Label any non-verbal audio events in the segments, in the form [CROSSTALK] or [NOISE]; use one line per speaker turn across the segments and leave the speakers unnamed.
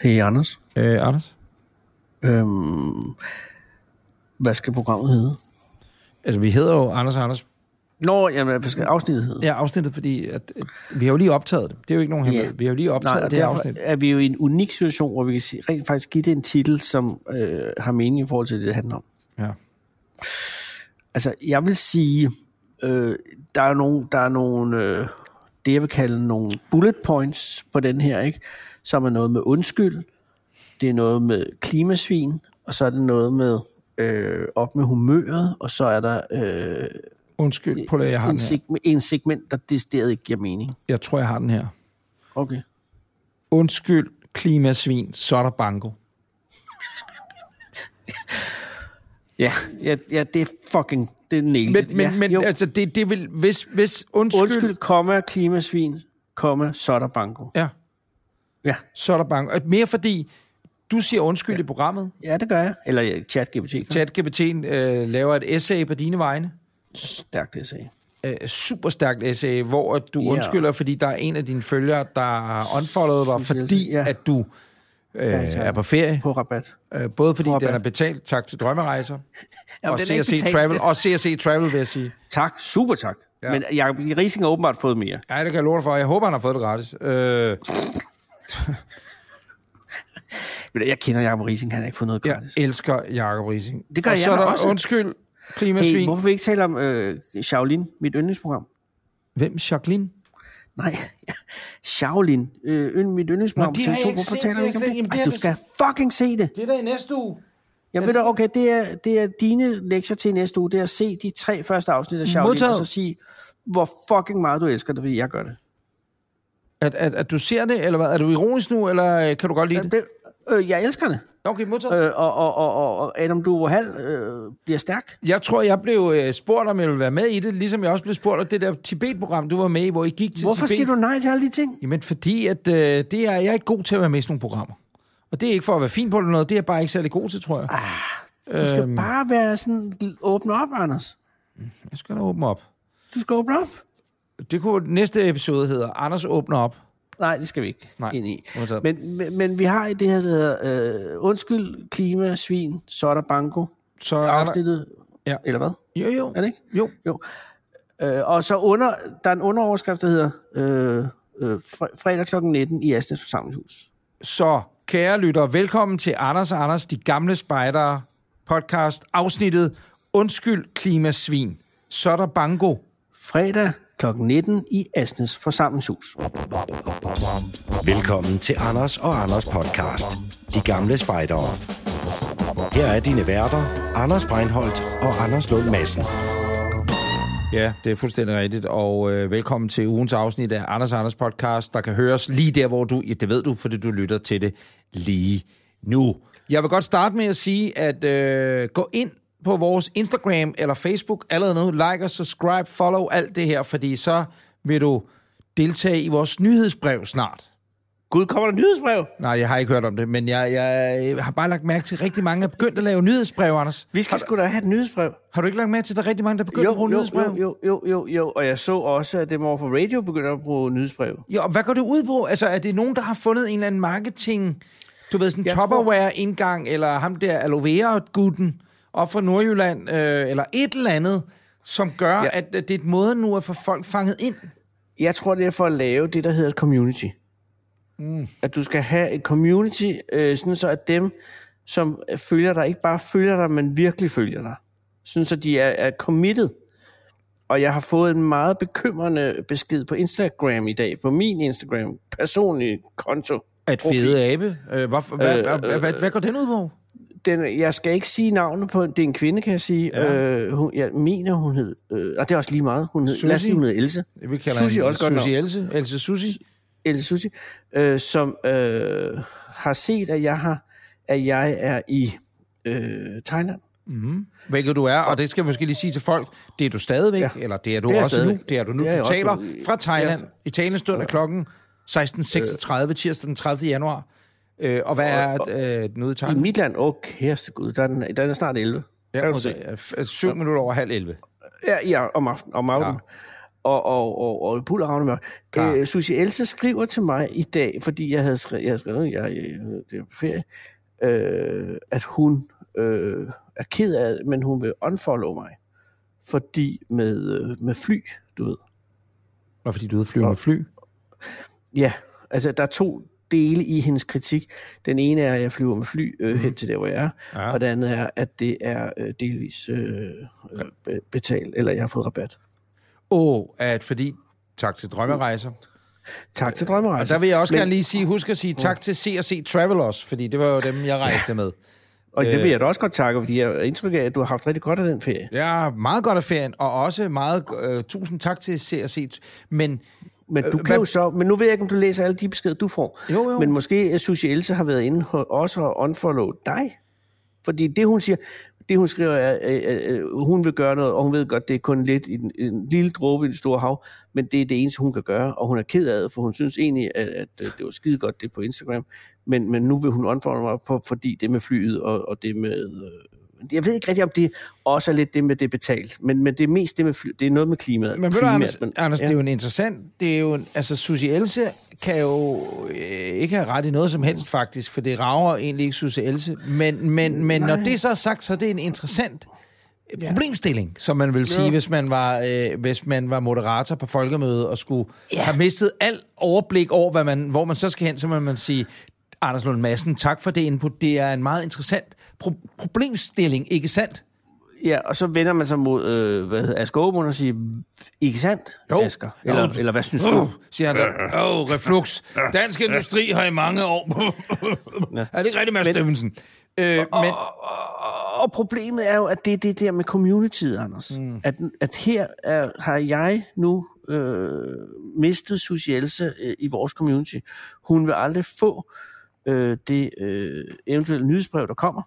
Hey Anders,
Øh, Anders?
øhm, hvad skal programmet hedde?
Altså, vi hedder jo Anders og Anders.
Nå, jamen, hvad skal afsnittet hedde?
Ja, afsnittet, fordi at, at, vi har jo lige optaget det. Det er jo ikke nogen hemmelighed.
Ja.
Vi har jo lige optaget
Nej,
det afsnit.
er vi jo i en unik situation, hvor vi kan sige, rent faktisk give det en titel, som øh, har mening i forhold til det, det handler om.
Ja.
Altså, jeg vil sige, øh, der er nogle, der er nogle øh, det jeg vil kalde nogle bullet points på den her, ikke? Som er noget med undskyld, det er noget med klimasvin, og så er det noget med øh, op med humøret, og så er der øh,
Undskyld, på det, jeg har
en, seg- en segment, der decideret ikke giver mening.
Jeg tror, jeg har den her.
Okay.
Undskyld, klimasvin, så er der banko. [LAUGHS]
Ja, ja, ja det er fucking, det er nailed
Men, men,
ja,
men
jo.
altså, det, det vil, hvis, hvis undskyld, undskyld,
Undskyld, komma, klimasvin, komma, så er der banko.
ja,
Ja,
så er der banko. Og Mere fordi, du siger undskyld ja. i programmet.
ja det gør jeg. Eller chat-GPT. gør.
ChatGPT øh, laver et essay på dine vegne.
Stærkt, det sagde.
øh, super stærkt essay, hvor at du
Ja.
undskylder, fordi der er en af dine følgere, der har unfollowet dig, fordi
ja.
at du øh,
Ja, tak.
er på ferie.
På rabat.
Øh, både fordi
På
den er
rabat.
betalt, tak til drømmerejser, [LAUGHS]
Ja,
og
betalt.
Travel, og CRC Travel, vil jeg sige.
Tak, super tak.
Ja.
Men Jacob Rising har åbenbart fået mere.
Ja, det kan jeg love dig for. Jeg håber, han har fået det gratis. Øh, [LAUGHS]
Jeg kender Jacob Rising, han har ikke fået noget
jeg
gratis.
elsker Jacob Rising.
Det gør
og
jeg
så er
da
der
også.
undskyld, klimasvin.
Hey, hvorfor vi ikke tale om øh, Shaolin, mit yndlingsprogram?
Hvem? Jacqueline?
Nej, [LAUGHS] Shaolin, øh, mit yndlingsprogram.
Nå, de har
TV2.
jeg ikke set, det
ikke om det? Ej, du skal fucking se det.
Det er der i næste uge.
Jeg ved du, okay, det er, det er dine lektier til næste uge, det er at se de tre første afsnit af Shaolin,
Modtaget.
og så sige, hvor fucking meget du elsker det, fordi jeg gør det.
At, at, at du ser det, eller hvad? Er du ironisk nu, eller øh, kan du godt lide det?
det øh, jeg elsker det.
Okay, modtaget.
Øh, og, og, og, og, Adam Duvohal øh, bliver stærk.
Jeg tror, jeg blev øh, spurgt, om jeg ville være med i det, ligesom jeg også blev spurgt om det der Tibet-program, du var med i, hvor I gik til
Hvorfor
Tibet.
siger du nej til alle de ting?
Jamen, fordi at, øh, det er, jeg er ikke god til at være med i sådan nogle programmer. Og det er ikke for at være fin på eller noget, det er jeg bare ikke særlig god til, tror jeg.
Du skal
Øhm.
bare være sådan, åbne op, Anders.
Jeg skal da åbne op.
Du skal åbne op.
Det kunne næste episode hedder Anders åbner op.
Nej, det skal vi ikke
Nej,
ind i. Men, men, men vi har i det her, der hedder, øh, undskyld, klima, svin, så der banko.
Så er der,
Afsnittet,
Ja.
eller hvad?
jo, jo,
Er det ikke?
jo.
Jo. Øh, og så under, der er en underoverskrift, der hedder øh, øh, fre- fredag kl. 19 i Asnes forsamlingshus.
Så, kære lytter, velkommen til Anders og Anders, de gamle spejdere podcast, afsnittet Undskyld klimasvin. Så er der bango.
Fredag kl. 19 i Asnes forsamlingshus.
Velkommen til Anders og Anders podcast. De gamle spejdere. Her er dine værter, Anders Breinholt og Anders Lund Madsen.
Ja, det er fuldstændig rigtigt, og øh, velkommen til ugens afsnit af Anders og Anders podcast, der kan høres lige der, hvor du, ja, det ved du, fordi du lytter til det lige nu. Jeg vil godt starte med at sige, at øh, gå ind på vores Instagram eller Facebook allerede nu, like og subscribe, follow alt det her, fordi så vil du deltage i vores nyhedsbrev snart.
Gud, kommer der nyhedsbrev?
Nej, jeg har ikke hørt om det, men jeg, jeg har bare lagt mærke til, at rigtig mange er begyndt at lave nyhedsbrev, Anders.
Vi skal sgu da have et nyhedsbrev.
Har du ikke lagt mærke til, at der er rigtig mange, der er begyndt at
Jo,
bruge
jo,
nyhedsbrev?
jo, jo, jo, jo, jo. Og jeg så også, at over for radio begynder at bruge nyhedsbrev.
Ja, og hvad går det ud på? Altså, er det nogen, der har fundet en eller anden marketing, du ved, sådan en
Jeg
Tupperware-indgang, eller ham der aloe vera-gutten op fra Nordjylland, øh, eller et eller andet, som gør, ja. At, at det er et måde nu at få folk fanget ind?
Jeg tror, det er for at lave det, der hedder community. Mm. At du skal have et community, øh, sådan så at dem, som følger dig, ikke bare følger dig, men virkelig følger dig. Sådan så de er, er committed. Og jeg har fået en meget bekymrende besked på Instagram i dag, på min Instagram, personlige konto.
At fede abe? Øh, hvad, øh, hvad, hvad, hvad går den ud på?
Den, jeg skal ikke sige navnet på, det er en kvinde, kan jeg sige.
Ja.
Ja. Øh, hun, jeg mener, hun hed, øh, og det er også lige meget, hun hed, lad os
Susie?
sige, hun hed Else.
Vi kalder
Susie
hende
også godt
Susie. Else. Else Susie.
Else Susie, øh, som øh, har set, at jeg har, at jeg er i øh, Thailand.
Hvilket du er, og det skal jeg måske lige sige til folk, det er du stadigvæk, ja.
Ja.
eller det er du
Det er
også nu,
stadigvæk.
det er du nu.
Det er
du
også
taler
nu.
fra Thailand.
Ja.
I talende stund er klokken 16.36, tirsdag den 30. januar. Øh, og hvad er øh, noget i
I
Thailand?
mit land, åh oh, kæreste gud, der er, den, der er snart 11. Ja, kan du se.
Ja, f- syv minutter over halv 11.
Ja, ja om aftenen. Om aftenen. og, og, og, og og Ravnemørk.
Klar.
Øh, Susie Else skriver til mig i dag, fordi jeg havde skrevet, jeg havde skrevet jeg, jeg, det er på ferie, øh, at hun øh, er ked af det, men hun vil unfollow mig. Fordi med, øh, med fly, du ved.
Og fordi du er ude at flyve med fly.
Ja, altså der er to dele i hendes kritik. Den ene er, at jeg flyver med fly øh, hen til der, hvor jeg er.
Mhm. Ja.
Og det andet er, at det er øh, delvis øh, øh, be- betalt, eller jeg har fået rabat.
Og at fordi... Tak til Drømmerejser.
Tak til
Og
drømmerejser.
der vil jeg også
Men-
gerne lige sige, husk at sige tak til C&C Travelers, fordi det var jo dem, jeg rejste med.
Og det
Øh.
vil jeg da også godt takke, fordi jeg har indtryk af, at du har haft rigtig godt af den ferie.
Er meget godt af ferien, og også meget... Øh, tusind tak til C&C. Men
Men du
Øh,
kan
hvad-
jo så, men nu ved jeg ikke, om du læser alle de beskeder, du får.
Jo, jo.
Men måske Susie Else har været inde og også har unfollow dig. Fordi det, hun siger, det hun skriver er, at, hun vil gøre noget, og hun ved godt, det er kun lidt i en, en lille dråbe i det store hav, men det er det eneste, hun kan gøre, og hun er ked af det, for hun synes egentlig, at, at det var skide godt, det på Instagram, men, men nu vil hun unfollow mig, på, fordi det med flyet og, og det med... Jeg ved ikke rigtig, om det også er lidt det med det betalt, men, men det er mest det med fly, det er noget med klimaet.
Men ved du, Anders,
men-
Anders
ja.
det er jo en interessant... Det er jo en, altså, Susie Else kan jo øh, ikke have ret i noget som helst, faktisk, for det rager egentlig ikke Susie Else. Men, men, men når det så er sagt, så er det en interessant problemstilling, som man vil sige, hvis man, var, øh, hvis man var moderator på folkemødet og skulle
Ja.
have mistet alt overblik over, hvad man, hvor man så skal hen, så må man sige, Anders Lund Madsen, tak for det input. Det er en meget interessant pro- problemstilling, ikke sandt?
Ja, og så vender man sig mod øh, hvad hedder, Asger Aumund og siger, ikke sandt,
Jo.
Asger? Eller,
Jo.
eller hvad synes du?
Uh, siger han så. Åh, oh, reflux. Dansk industri har i mange år... [LAUGHS] er det ikke rigtigt, Mads Steffensen? Øh, men,
Og, og problemet er jo, at det er det der med communityet, Anders. Mm. At, at her er, har jeg nu øh, mistet Susie Else øh, i vores community. Hun vil aldrig få øh, det øh, eventuelle nyhedsbrev, der kommer.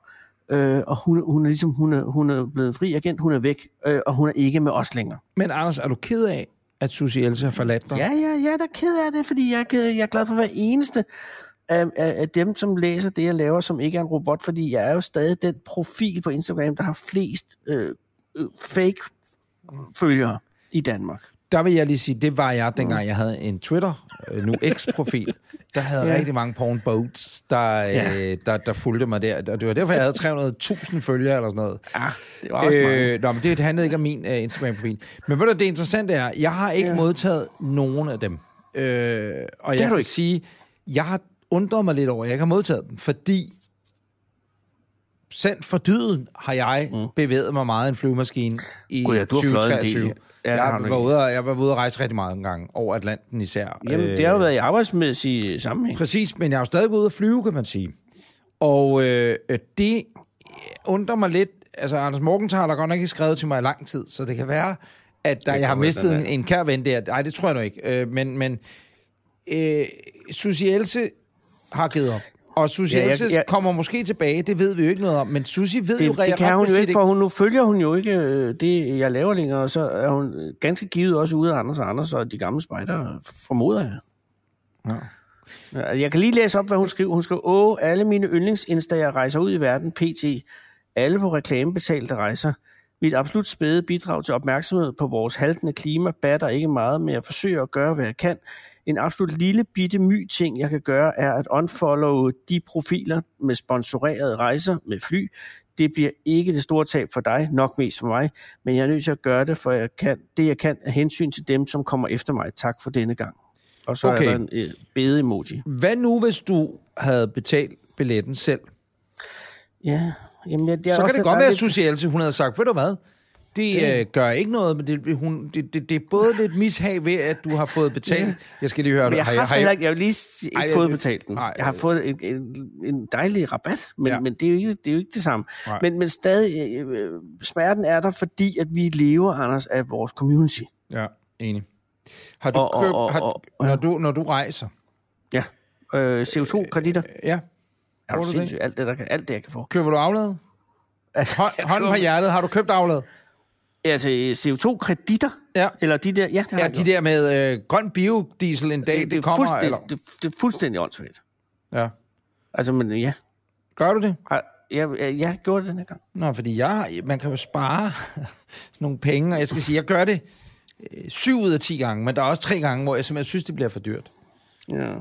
Øh, og hun, hun, er ligesom, hun, er, hun er blevet fri agent, hun er væk, øh, og hun er ikke med os længere.
men Anders, er du ked af, at Susie Else har forladt dig?
Ja, ja, jeg er da ked af det, fordi jeg er, ked, jeg er glad for hver eneste af, af, af dem, som læser det, jeg laver, som ikke er en robot, fordi jeg er jo stadig den profil på Instagram, der har flest øh, øh, fake følgere i Danmark.
Der vil jeg lige sige, det var jeg, dengang jeg havde en Twitter, øh, nu X-profil. [LAUGHS] Der havde
Ja.
rigtig mange porn boats, der,
Ja.
øh, der, der fulgte mig der. Og det var derfor, jeg havde 300.000 følgere eller sådan noget.
Ja, det var også øh, mange.
Øh, nå, men det handlede ikke om min uh, Instagram-profil. Men ved du, det interessante er, jeg har ikke
Ja.
modtaget nogen af dem. Øh, og
har
jeg kan
ikke.
sige, jeg har undret mig lidt over, at jeg ikke har modtaget dem, fordi sendt for dyden har jeg mm. bevæget mig meget i en flyvemaskine i
Gud ja, du har fløjet en del.
2023.
Ja,
jeg, var ude, at- jeg var ude at rejse rigtig mange gange, over Atlanten især.
Jamen, det har jo været i arbejdsmæssig sammenhæng.
Præcis, men jeg er jo stadig ude at flyve, kan man sige. Og øh, øh, det undrer mig lidt. Altså, Anders Morgenthaler har godt nok ikke skrevet til mig i lang tid, så det kan være, at der, jeg har mistet en, en kær ven der. Nej, det tror jeg nu ikke. Øh, men men øh, Susie Else har givet op. Og Susie
Ja, jeg- jeg-
kommer måske tilbage, det ved vi jo ikke noget om. Men Susie ved jo
Det,
ret
det kan hun jo ikke, for hun, nu følger hun jo ikke øh, det, jeg laver længere, og så er hun ganske givet også ude af Anders og Anders og de gamle spejder, formoder jeg. Ja. Jeg kan lige læse op, hvad hun skriver. Hun skriver, åh, alle mine yndlingsinstager rejser ud i verden, pt. Alle på reklamebetalte rejser. Mit absolut spæde bidrag til opmærksomhed på vores haltende klima batter ikke meget, men jeg forsøger at gøre, hvad jeg kan. En absolut lille bitte my ting, jeg kan gøre, er at unfollow de profiler med sponsorerede rejser med fly. Det bliver ikke det store tab for dig, nok mest for mig, men jeg er nødt til at gøre det, for jeg kan, det jeg kan af hensyn til dem, som kommer efter mig. Tak for denne gang. Og så
Okay.
er der en øh, bede-emoji.
Hvad nu, hvis du havde betalt billetten selv?
Ja, jamen, jeg, det er
så
også
kan det godt være, at Susie Else, hun havde sagt, ved du hvad, det øh, gør ikke noget, men det, hun, det, det, det er både lidt mishag ved, at du har fået betalt. Jeg skal lige høre,
Men jeg har, har, jeg, jeg har lige ikke
Ej,
fået
det-
betalt den.
nej,
jeg har
øh,
fået en, en, en dejlig rabat, men,
Ja.
men det, er jo ikke, det er jo ikke det samme.
Nej.
Men, men stadig, øh, øh, smerten er der, fordi at vi lever, Anders, af vores community.
Ja, enig. Har du
Og- og-
købt,
og-
har,
og-
når, du, når du rejser,
Ja. Øh, CO2-kreditter.
ja,
Er du
det?
sindssygt? Alt det, der kan, alt det, jeg kan få.
køber du aflad?
Altså,
Hånd, hånden på hjertet, har du købt aflad?
Altså, CO2-kreditter?
Ja.
Eller de der... Ja, det
Ja, de
gjort.
der med øh, grøn biodiesel en dag, det,
det,
det
er
kommer, eller?
det, det er fuldstændig åndssvagt.
Ja.
Altså, men ja.
Gør du det?
Jeg, jeg, jeg gjorde det den her gang.
Nå, fordi jeg, man kan jo spare [LAUGHS] nogle penge, og jeg skal sige, jeg gør det øh, syv ud af 10 gange, men der er også tre gange, hvor jeg simpelthen synes, det bliver for dyrt.
Ja.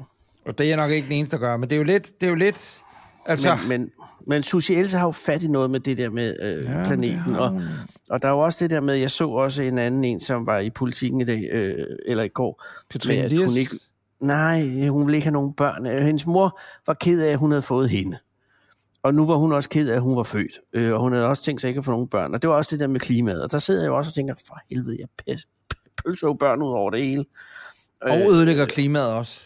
Og det er jeg nok ikke den eneste, der gør, men det er jo lidt... Det er jo lidt altså,
Men, men, men Susie Else har jo fat i noget med det der med øh,
Ja,
planeten. Og, og der er jo også det der med, jeg så også en anden en, som var i politikken i dag, øh, eller i går.
Katrine
med, hun ikke, Nej, hun ville ikke have nogen børn. Øh, Hendes mor var ked af, at hun havde fået hende. Og nu var hun også ked af, at hun var født. Øh, og hun havde også tænkt sig ikke at få nogen børn. Og det var også det der med klimaet. Og der sidder jeg jo også og tænker, for helvede, jeg pølser jo børn ud over det hele.
og ødelægger klimaet også.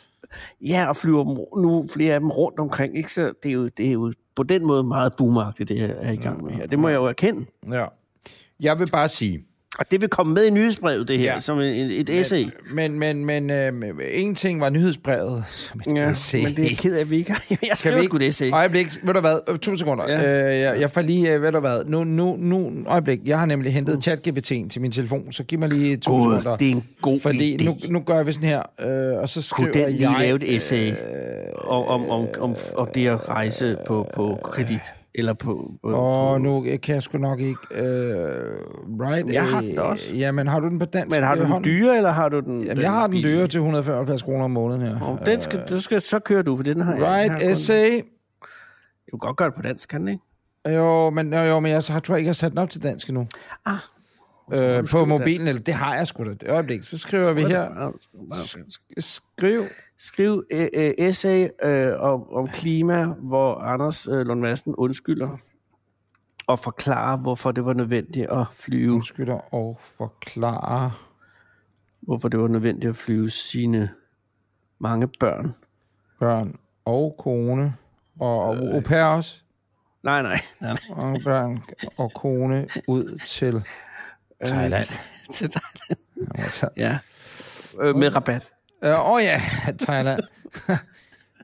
Ja, og flyver dem, nu flere af dem rundt omkring. Ikke? Så det er, jo, det er jo på den måde meget boomagtigt, det jeg er i gang med her. Det må jeg jo erkende.
Ja. Jeg vil bare sige,
Og det vil komme med i nyhedsbrevet, det her,
Ja.
som et, et essay.
men, men, men øh, en ting var nyhedsbrevet, som et
Ja,
essay.
men det er ked af, at vi ikke har. [LAUGHS] Jeg skriver
vi
sgu det essay.
Øjeblik, ved du hvad, Øh, to sekunder. Ja. Øh, jeg, jeg får lige, øh, ved du hvad, nu, nu, nu, øjeblik, jeg har nemlig hentet ChatGPT'en til min telefon, så giv mig lige to
God,
sekunder.
det er en god
Fordi
idé.
nu, nu gør jeg sådan her, øh, og så skriver
Kunne den lige
jeg...
lave et essay om, om, om, om, om det at rejse på, på kredit? Eller på... på,
Og
på
nu kan jeg sgu nok ikke... Øh, right?
Jeg har
øh,
den også.
Jamen, har du den på dansk?
men har du den dyre, eller har du den...
Jamen, jeg har den dyre til 175 kroner om måneden her.
Om Den skal, du skal, så kører du, for den har jeg. jeg
Right, essay.
Jeg kan godt gøre det på dansk, kan den ikke?
Jo, men, jo, jo, men jeg så har, tror jeg ikke, jeg har sat den op til dansk endnu.
Ah.
Øh, på mobilen, eller det har jeg sgu da. Det øjeblik, så skriver vi her. Sk- Skriv.
Skriv øh, øh, essay øh, om, om klima, hvor Anders øh, Lund Madsen undskylder og forklarer, hvorfor det var nødvendigt at flyve,
Undskylder og forklare.
hvorfor det var nødvendigt at flyve sine mange børn.
børn og kone, og, og au pair også,
Nej, nej, nej.
og børn og kone ud til Thailand.
Til Thailand.
Altså,
Ja. Øh, med rabat.
Åh oh ja, Thailand. [LAUGHS]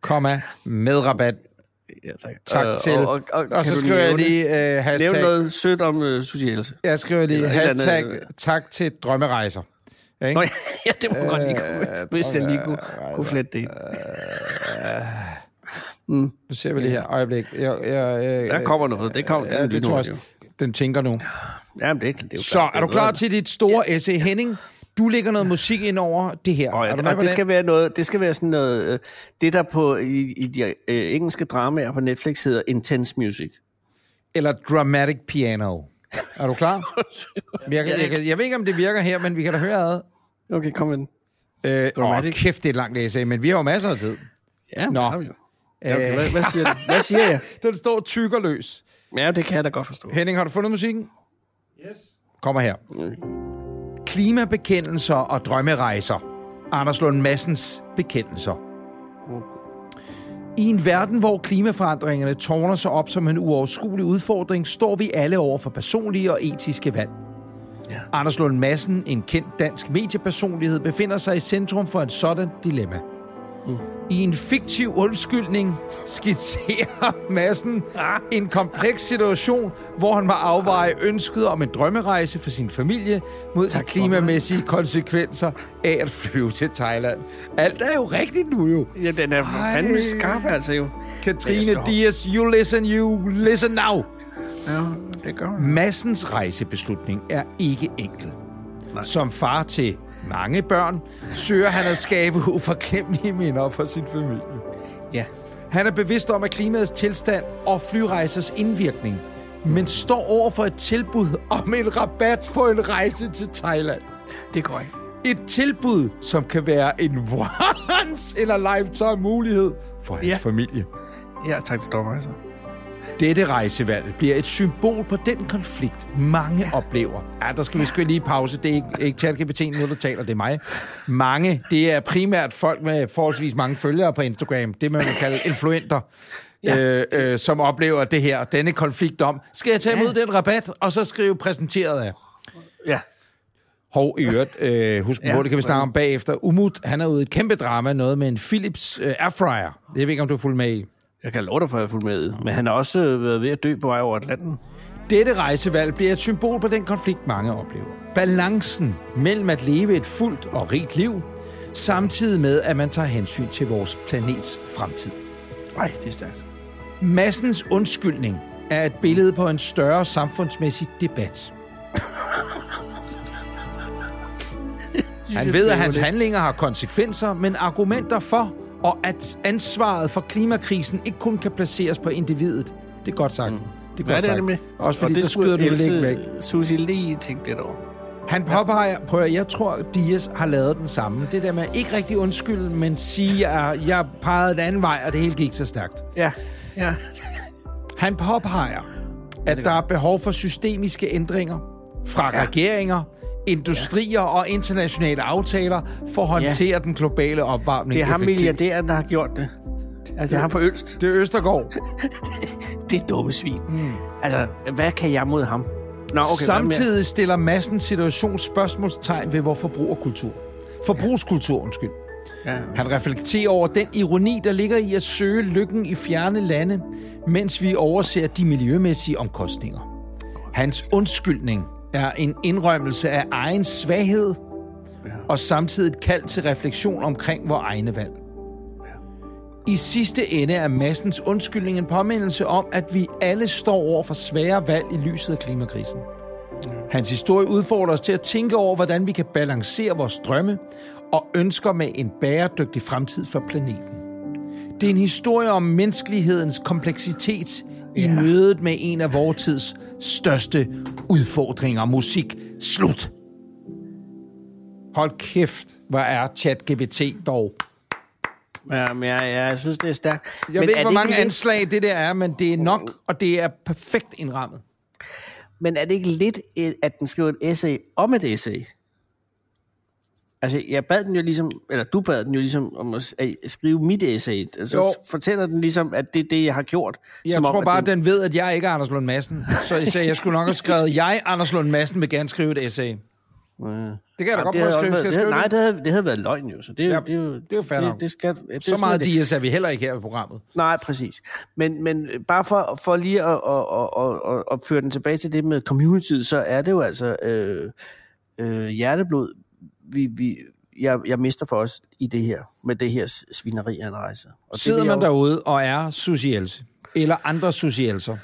Komma, med rabat.
Ja, tak.
Tak
Øh,
til. Og, og, og, og så skriver jeg lige uh,
Nævn
hashtag.
noget sødt om uh, socialelse.
Jeg skriver lige
Eller
hashtag
andet, øh.
tak til drømmerejser. Ikke?
Nå, [LAUGHS] ja, det må øh, godt lige kunne, [LAUGHS] hvis jeg lige kunne, kunne flette det ind.
Nu ser vi lige her. Øjeblik. Jeg, jeg, jeg,
Der kommer noget. Det kommer.
ja, det tror jeg også. Den tænker nu.
Jamen, det, er- det er jo
Så
klart,
er
det
du klar til dit store essay, Henning? Du lægger noget musik ind over det her.
Og,
er du
og
med på
det
den?
skal være noget, det skal være sådan noget, øh, det der på i, i de øh, engelske dramaer på Netflix hedder intense music.
Eller dramatic piano. Er du klar? [LAUGHS] jeg, jeg, kan, jeg ved ikke, om det virker her, men vi kan da høre ad.
Okay, kom med den.
Øh, åh,
Dramatic.
kæft, det er et langt essay, men vi har jo masser af tid.
Ja,
Nå.
Nå. Ja, okay, hvad, hvad, siger du? Hvad siger jeg? [LAUGHS]
Den står tykker løs.
Ja, det kan jeg da godt forstå.
Henning, har du fundet musikken? Yes. Kommer her. Klimabekendelser og drømmerejser. Anders Lund Massens bekendelser. I en verden, hvor klimaforandringerne tårner sig op som en uoverskuelig udfordring, står vi alle over for personlige og etiske valg.
Ja.
Anders Lund Madsen, en kendt dansk mediepersonlighed, befinder sig i centrum for en sådan dilemma. Mm. I en fiktiv undskyldning skitserer [LAUGHS] Madsen
Ah.
en kompleks situation, hvor han må afveje ønsket om en drømmerejse for sin familie mod de
Tak for
klimamæssige [LAUGHS] konsekvenser af at flyve til Thailand. Alt er jo rigtigt nu jo.
Ja, den er
Ej.
fandme skarp, altså jo.
Katrine Dias, you listen, you listen now.
Ja, det gør.
Massens rejsebeslutning er ikke enkel. Nej. Som far til mange børn, søger han at skabe [LAUGHS] uforglemmelige minder for sin familie.
Ja.
Han er bevidst om, at klimaets tilstand og flyrejsers indvirkning, men står over for et tilbud om en rabat på en rejse til Thailand.
Det går ikke.
Et tilbud, som kan være en once in a lifetime mulighed for hans
Ja.
familie.
Ja, tak til domrejser.
Dette rejsevalg bliver et symbol på den konflikt, mange ja. oplever. Ja, der skal vi sgu lige pause. Det er ikke, ikke ChatGPT nu, der taler, det er mig. Mange, det er primært folk med forholdsvis mange følgere på Instagram. Det man vil kalde influenter. Ja. Øh, øh, som oplever det her, denne konflikt om, skal jeg tage imod ja. den rabat, og så skrive præsenteret af.
Ja.
Hov, i øvrigt, øh, husk
Ja.
på, det kan vi snakke om bagefter. Umut, han er ude i et kæmpe drama, noget med en Philips øh, airfryer. Jeg ved ikke, om du er fuld med i.
Jeg kan love dig for, at jeg er fuldt med. Men han har også øh, været ved at dø på vej over Atlanten.
Dette rejsevalg bliver et symbol på den konflikt, mange oplever. Balancen mellem at leve et fuldt og rigt liv, samtidig med, at man tager hensyn til vores planets fremtid.
Nej, det er stærkt.
Massens undskyldning er et billede på en større samfundsmæssig debat. [LAUGHS] Han ved, at hans handlinger har konsekvenser, men argumenter for, og at ansvaret for klimakrisen ikke kun kan placeres på individet. Det er godt sagt. Mm. Det er godt
det
sagt.
det med.
Også fordi,
Og det
der skyder du det ikke væk.
Susie lige tænkt lidt over.
Han påpeger, på, at jeg tror, Dias har lavet den samme. Det der med ikke rigtig undskylde, men sige, at jeg pegede den anden vej, og det hele gik så stærkt.
Ja, ja.
Han påpeger, at der er behov for systemiske ændringer fra ja. regeringer, industrier ja. og internationale aftaler for at håndtere ja. den globale opvarmning
Det er ham milliardæren, der har gjort det. Altså, det ham for Ølst.
Det er Østergaard. [LAUGHS]
Det er dumme svin. Mm. Altså, hvad kan jeg mod ham? Nå, okay,
Samtidig stiller massen situations spørgsmålstegn ved vores forbrugerkultur. Forbrugskultur, undskyld.
Ja.
Han reflekterer over den ironi, der ligger i at søge lykken i fjerne lande, mens vi overser de miljømæssige omkostninger. Hans undskyldning er en indrømmelse af egen svaghed, og samtidig et kald til refleksion omkring vores egne valg. I sidste ende er massens undskyldning en påmindelse om, at vi alle står over for svære valg i lyset af klimakrisen. Hans historie udfordrer os til at tænke over, hvordan vi kan balancere vores drømme og ønsker med en bæredygtig fremtid for planeten. Det er en historie om menneskelighedens kompleksitet i
Ja.
mødet med en af vores tids største udfordringer. Musik. Slut. Hold kæft, hvor er ChatGPT dog.
Ja, men jeg, jeg synes, det er stærkt.
Jeg
men
ved ikke, hvor mange
lidt,
anslag det der er, men det er nok, og det er perfekt indrammet.
Men er det ikke lidt, at den skriver et essay om et essay? Altså, jeg bad den jo ligesom, eller du bad den jo ligesom om at skrive mit essay. Så
Jo.
fortæller den ligesom, at det er det, jeg har gjort.
Jeg
som
tror
om,
bare,
at
at den ved, at jeg ikke er Anders Lund Madsen. Så jeg, sagde, jeg skulle nok have skrevet, jeg, Anders Lund Madsen, vil gerne skrive et essay.
Ja.
Det kan jeg da godt prøve at skrive.
været, det,
skrive
nej,
det?
havde, det havde været løgn jo. Så det, er jo-
Ja,
det, er jo,
det er jo fair
det, det skal, det
Så meget
det.
er vi heller ikke her i programmet.
Nej, præcis. Men, men bare for, for lige at, at, at, at, at føre den tilbage til det med communityet, så er det jo altså øh, øh, hjerteblod, vi, vi, jeg, jeg mister for os i det her, med det her svineri, han rejser. Og det
Sidder
jeg
man
jo-
derude og er socielse, eller andre socielser,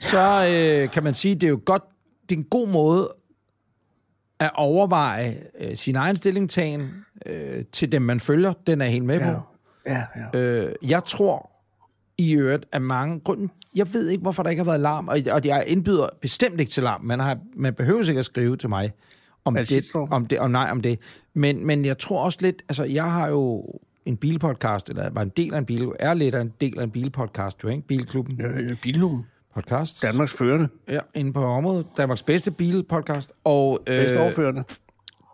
så øh, kan man sige, det er jo godt, det er en god måde at overveje øh, sin egen stillingtagen øh, til dem, man følger. Den er helt med på.
Ja, ja, ja.
Øh, jeg tror i øvrigt, at mange... Grunden, jeg ved ikke, hvorfor der ikke har været larm, og, og jeg indbyder bestemt ikke til larm. Man, har, man behøver ikke at skrive til mig om
Er
det, om det, og nej om det. Men, men jeg tror også lidt... Altså, jeg har jo en bilpodcast, eller var en del af en bil, er lidt af en del af en bilpodcast, jo, ikke? Bilklubben
Øh, Bilhugen.
podcast.
Danmarks førende.
Ja, inde på området. Danmarks bedste bilpodcast. Og øh,
Bedste overførende.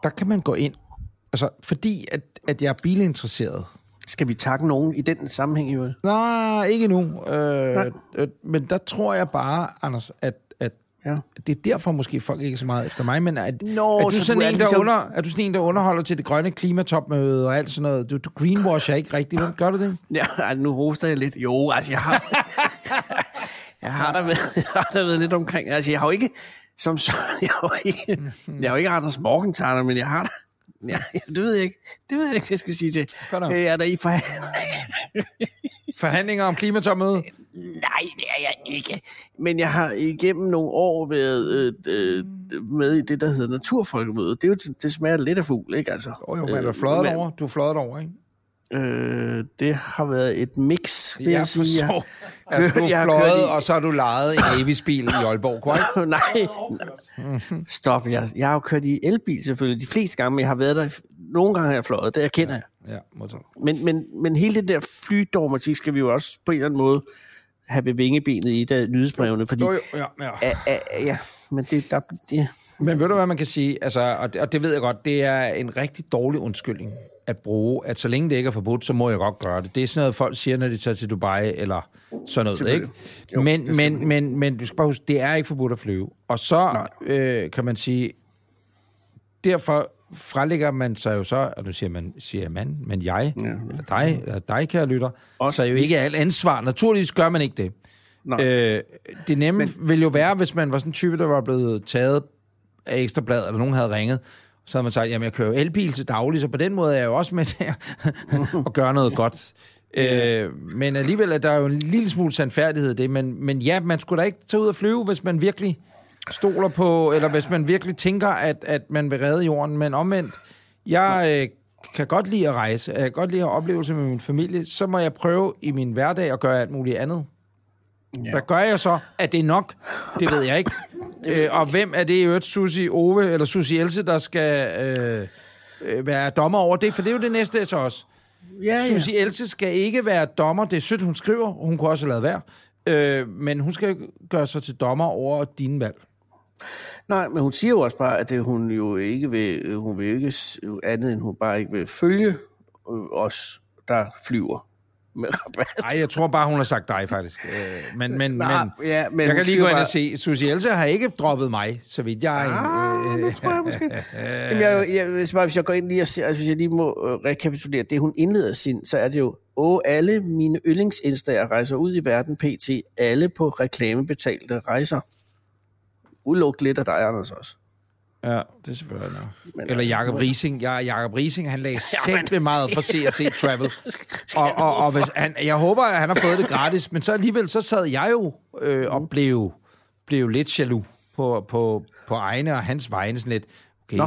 der kan man gå ind. Altså, fordi at, at jeg er bilinteresseret,
Skal vi takke nogen i den sammenhæng i øvrigt?
Nej, ikke nu. Øh, øh, men der tror jeg bare, Anders, at
Ja.
det er derfor måske folk ikke er så meget efter mig, men at,
Nå,
er, du
så
sådan
du er
en, der
ligesom-
under, er du sådan en, der underholder til det grønne klimatopmøde og alt sådan noget? Du, du greenwasher ikke rigtigt, vel? gør du det?
Ja, nu hoster jeg lidt. Jo, altså, jeg har... [LAUGHS] jeg har da været, jeg har da været lidt omkring... Altså, jeg har jo ikke... Som så, [LAUGHS] jeg har jo ikke, jeg har jo ikke Anders Morgenthaler, men jeg har da... Ja, det ved jeg ikke. Det ved jeg ikke, hvad jeg skal sige til. Jeg er der i forhandling. [LAUGHS]
Forhandlinger om klimatopmøde?
Nej, det er jeg ikke. Men jeg har igennem nogle år været øh, øh, med i det, der hedder Naturfolkemødet. Det, er jo, det smager lidt af fugl, ikke? Altså,
Oh, jo, men er du fløjet
men,
over? Du er fløjet over, ikke?
Øh, det har været et mix, vil
Jeg
jeg, sige. Jeg.
Altså, du er [LAUGHS]
har
fløjet,
i-
og så har du lejet en Avis-bil i Aalborg, korrekt? [LAUGHS]
Nej, stop. Jeg, jeg har jo kørt i elbil selvfølgelig de fleste gange, men jeg har været der. Nogle gange har jeg fløjet, det erkender jeg.
Ja, modtaget.
Men, men, men hele den der flydogmatik skal vi jo også på en eller anden måde have ved vingebenet i af nyhedsbrevene, fordi...
Jo, jo, ja, ja.
Ja, ja, ja, men det, der, det,
Men ved du, hvad man kan sige? Altså, og, det, og det ved jeg godt, det er en rigtig dårlig undskyldning at bruge, at så længe det ikke er forbudt, så må jeg godt gøre det. Det er sådan noget, folk siger, når de tager til Dubai, eller sådan noget, ikke?
Jo,
men, men, men, men du skal bare huske, det er ikke forbudt at flyve. Og så øh, kan man sige, derfor frelægger man sig jo så, og nu siger man, siger man, men jeg, ja, eller dig, eller dig, kære lytter,
Også
så er jo ikke alt ansvar. Naturligvis gør man ikke det.
Nej.
Øh, det nemme men, ville jo være, hvis man var sådan en type, der var blevet taget af ekstrablad, eller nogen havde ringet, så havde man sagt, jamen jeg kører jo elbil til daglig, så på den måde er jeg jo også med til at, [LAUGHS] at gøre noget godt. Øh, men alligevel er der jo en lille smule sandfærdighed i det, men, men ja, man skulle da ikke tage ud og flyve, hvis man virkelig stoler på, eller hvis man virkelig tænker, at, at man vil redde jorden, men omvendt, Jeg øh, kan godt lide at rejse, jeg kan godt lide at have oplevelser med min familie, så må jeg prøve i min hverdag at gøre alt muligt andet. Ja. Hvad gør jeg så? Er det nok? Det ved jeg ikke. øh, og hvem er det i øvrigt, Susi Ove eller Susi Else, der skal øh, øh, være dommer over det? For det er jo det næste så også.
Ja, ja.
Susi Else skal ikke være dommer. Det er sødt, hun skriver. Hun kunne også lavet være. Øh, men hun skal gøre sig til dommer over dine valg.
Nej, men hun siger jo også bare, at det, hun jo ikke vil, hun vil ikke andet, end hun bare ikke vil følge øh, os, der flyver med rabat.
Nej, jeg tror bare, hun har sagt dig, faktisk. Øh, men, men,
Nej,
men,
ja, men
jeg kan lige gå ind og se. Susi Else har ikke droppet mig, så vidt jeg
Ah, det tror jeg [LAUGHS] måske. Jamen, jeg, jeg, hvis, bare, hvis jeg går ind lige og ser, altså, hvis jeg lige må øh, rekapitulere det, hun indleder sin, så er det jo, åh, alle mine yndlingsinstager rejser ud i verden pt. Alle på reklamebetalte rejser. Uluk lidt af dig, Anders, også.
Ja, det er selvfølgelig nok.
Men
Eller
altså,
Jakob
hvor-
Rising. Ja, Jakob Rising, han lagde [LAUGHS] simpelthen meget for [LAUGHS] og se travel. Og, og, og hvis han, jeg håber, at han har fået det gratis, men så alligevel, så sad jeg jo øh, og blev, blev lidt jaloux på, på, på egne og hans vegne. Sådan lidt, okay,
Nå.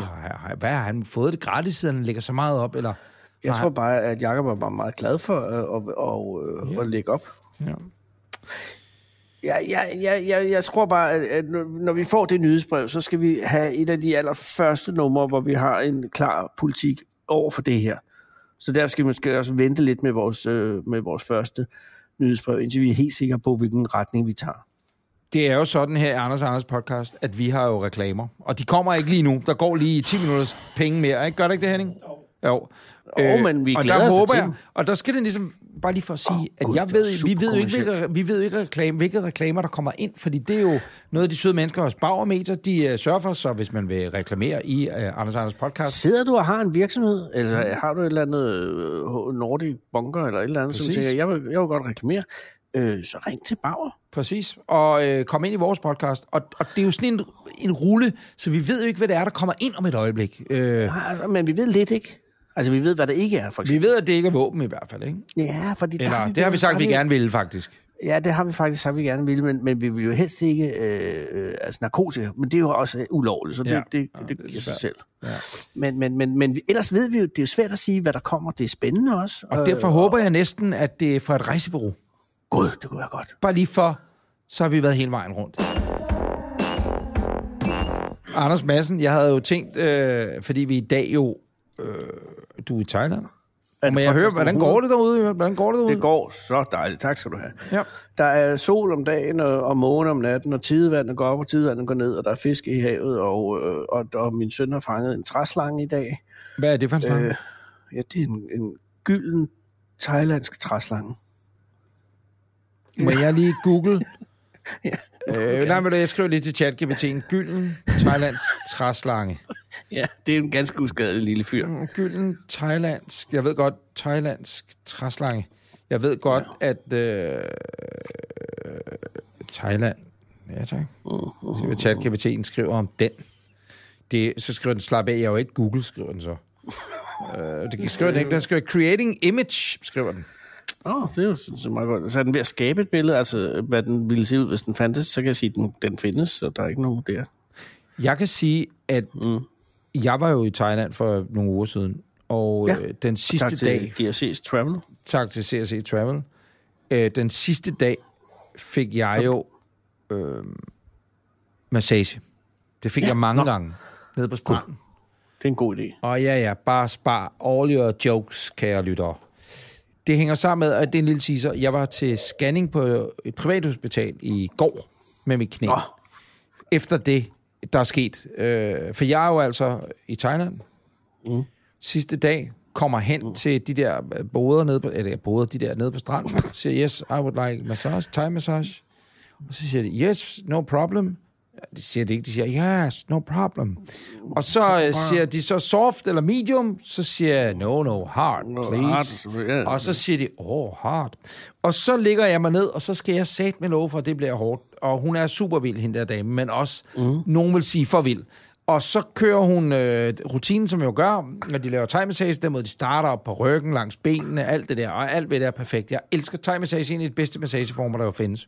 hvad har han fået det gratis, siden han lægger så meget op? Eller,
Jeg tror bare, at Jacob er bare meget glad for øh, at, at, at, at lægge op.
ja.
Ja, ja, ja, ja, jeg tror bare, at, når- vi får det nyhedsbrev, så skal vi have et af de allerførste numre, hvor vi har en klar politik over for det her. Så der skal vi måske også vente lidt med vores, øh, med vores første nyhedsbrev, indtil vi er helt sikre på, hvilken retning vi tager.
Det er jo sådan her i Anders Anders podcast, at vi har jo reklamer. Og de kommer ikke lige nu. Der går lige 10 minutters penge mere. Ikke? Gør det ikke det, Henning? Jo.
Jo, men vi
og der håber jeg, og der skal det ligesom, bare lige for at sige, oh, at
Gud,
jeg ved, vi ved jo ikke, hvilke, vi ved jo ikke reklame, hvilke reklamer, der kommer ind, fordi det er jo noget af de søde mennesker hos Bauer Media, de uh, sørger for, så hvis man vil reklamere i uh, Anders Anders podcast,
Sidder du og har en virksomhed, eller har du et eller andet øh, Nordic Bunker, eller et eller andet, som
Præcis.
tænker, jeg vil, jeg vil godt reklamere, øh, så ring til Bauer.
Præcis. Og øh, kom ind i vores podcast. Og, og det er jo sådan en, en rulle, så vi ved jo ikke, hvad det er, der kommer ind om et øjeblik. Øh,
Nej, Men vi ved lidt ikke. Altså, vi ved, hvad det ikke er, for
vi
eksempel.
ved, at det ikke er våben i hvert fald, ikke?
Ja, fordi der
Eller, det har vi sagt,
der
vi gerne ville, faktisk.
Ja, det har vi faktisk sagt, vi gerne ville, men, men vi vil jo helst ikke øh, øh, altså narkotika, men det er jo også øh, ulovligt, så det,
Ja.
det, det,
Ja,
det,
er
giver sig selv.
Ja.
Men, men, men, men vi- ellers ved vi jo, det er jo svært at sige, hvad der kommer. Det er spændende også.
Og derfor håber jeg næsten, at det er fra et rejsebureau.
Gud, det kunne være godt.
Bare lige for, så har vi været hele vejen rundt. Anders Madsen, jeg havde jo tænkt, øh, fordi vi i dag jo... Øh, du er i Thailand.
Er
Men jeg hører, hvordan går det derude? Hvordan går det derude?
Det går så dejligt. Tak skal du have.
Ja.
Der er sol om dagen og, og måne om natten, og tidevandet går op, og tidevandet går ned, og der er fisk i havet, og, øh, og, og min søn har fanget en træslange i dag.
Hvad er det for en slange?
Øh, ja, det er en, en gylden thailandsk træslange.
Må jeg lige google? [LAUGHS]
Ja.
Øh, nej, men jeg skriver lige til ChatGPT. En gylden thailandsk træslange. [LAUGHS]
Ja, det er en ganske uskadelig lille fyr.
Mm, Gylden thailandsk. Jeg ved godt, thailandsk træslange. Jeg ved godt, at... Øh, Thailand... Ja, tak. Så vil ChatGPT'en skriver om den. Det, så skriver den, slap af, jeg er jo ikke Google, skriver den så. [LAUGHS] øh, det skriver den ikke. Den skriver, creating image, skriver den.
Åh, oh, det er jo så, meget godt. Så er den ved at skabe et billede, altså hvad den ville se ud, hvis den fandtes, så kan jeg sige, at den, den findes, så der er ikke nogen der.
Jeg kan sige, at mm. jeg var jo i Thailand for nogle uger siden, og
Ja.
øh, den sidste
tak
dag...
til GRC's Travel.
Tak til CRC Travel. Øh, den sidste dag fik jeg jo øh, massage. Det fik ja, jeg mange
nå.
gange nede på stranden.
Det er en god idé.
Og ja, ja, bare spar all your jokes, kære lyttere. Det hænger sammen med, at det er en lille teaser. Jeg var til scanning på et privathospital i går med mit knæ.
Nå.
Efter det, der er sket. Øh, for jeg er jo altså i Thailand. Mm. Sidste dag kommer hen mm. til de der boder nede på, eller boder, de der nede på stranden. Siger, yes, I would like massage, Thai massage. Og så siger de, yes, no problem. De siger det ikke, de siger, yes, no problem. Og så øh, siger de så soft eller medium, så siger jeg, no, no, hard, please.
hard, ja.
Og så siger de, oh, hard. Og så ligger jeg mig ned, og så skal jeg sætte med lov for, det bliver hårdt. Og hun er super vild, hende der dame, men også, mm. nogen vil sige, for vild. Og så kører hun øh, rutinen, som jeg jo gør, når de laver thai massage, den måde de starter op på ryggen, langs benene, alt det der, og alt ved det er perfekt. Jeg elsker thai massage, en af de bedste massageformer, der jo findes.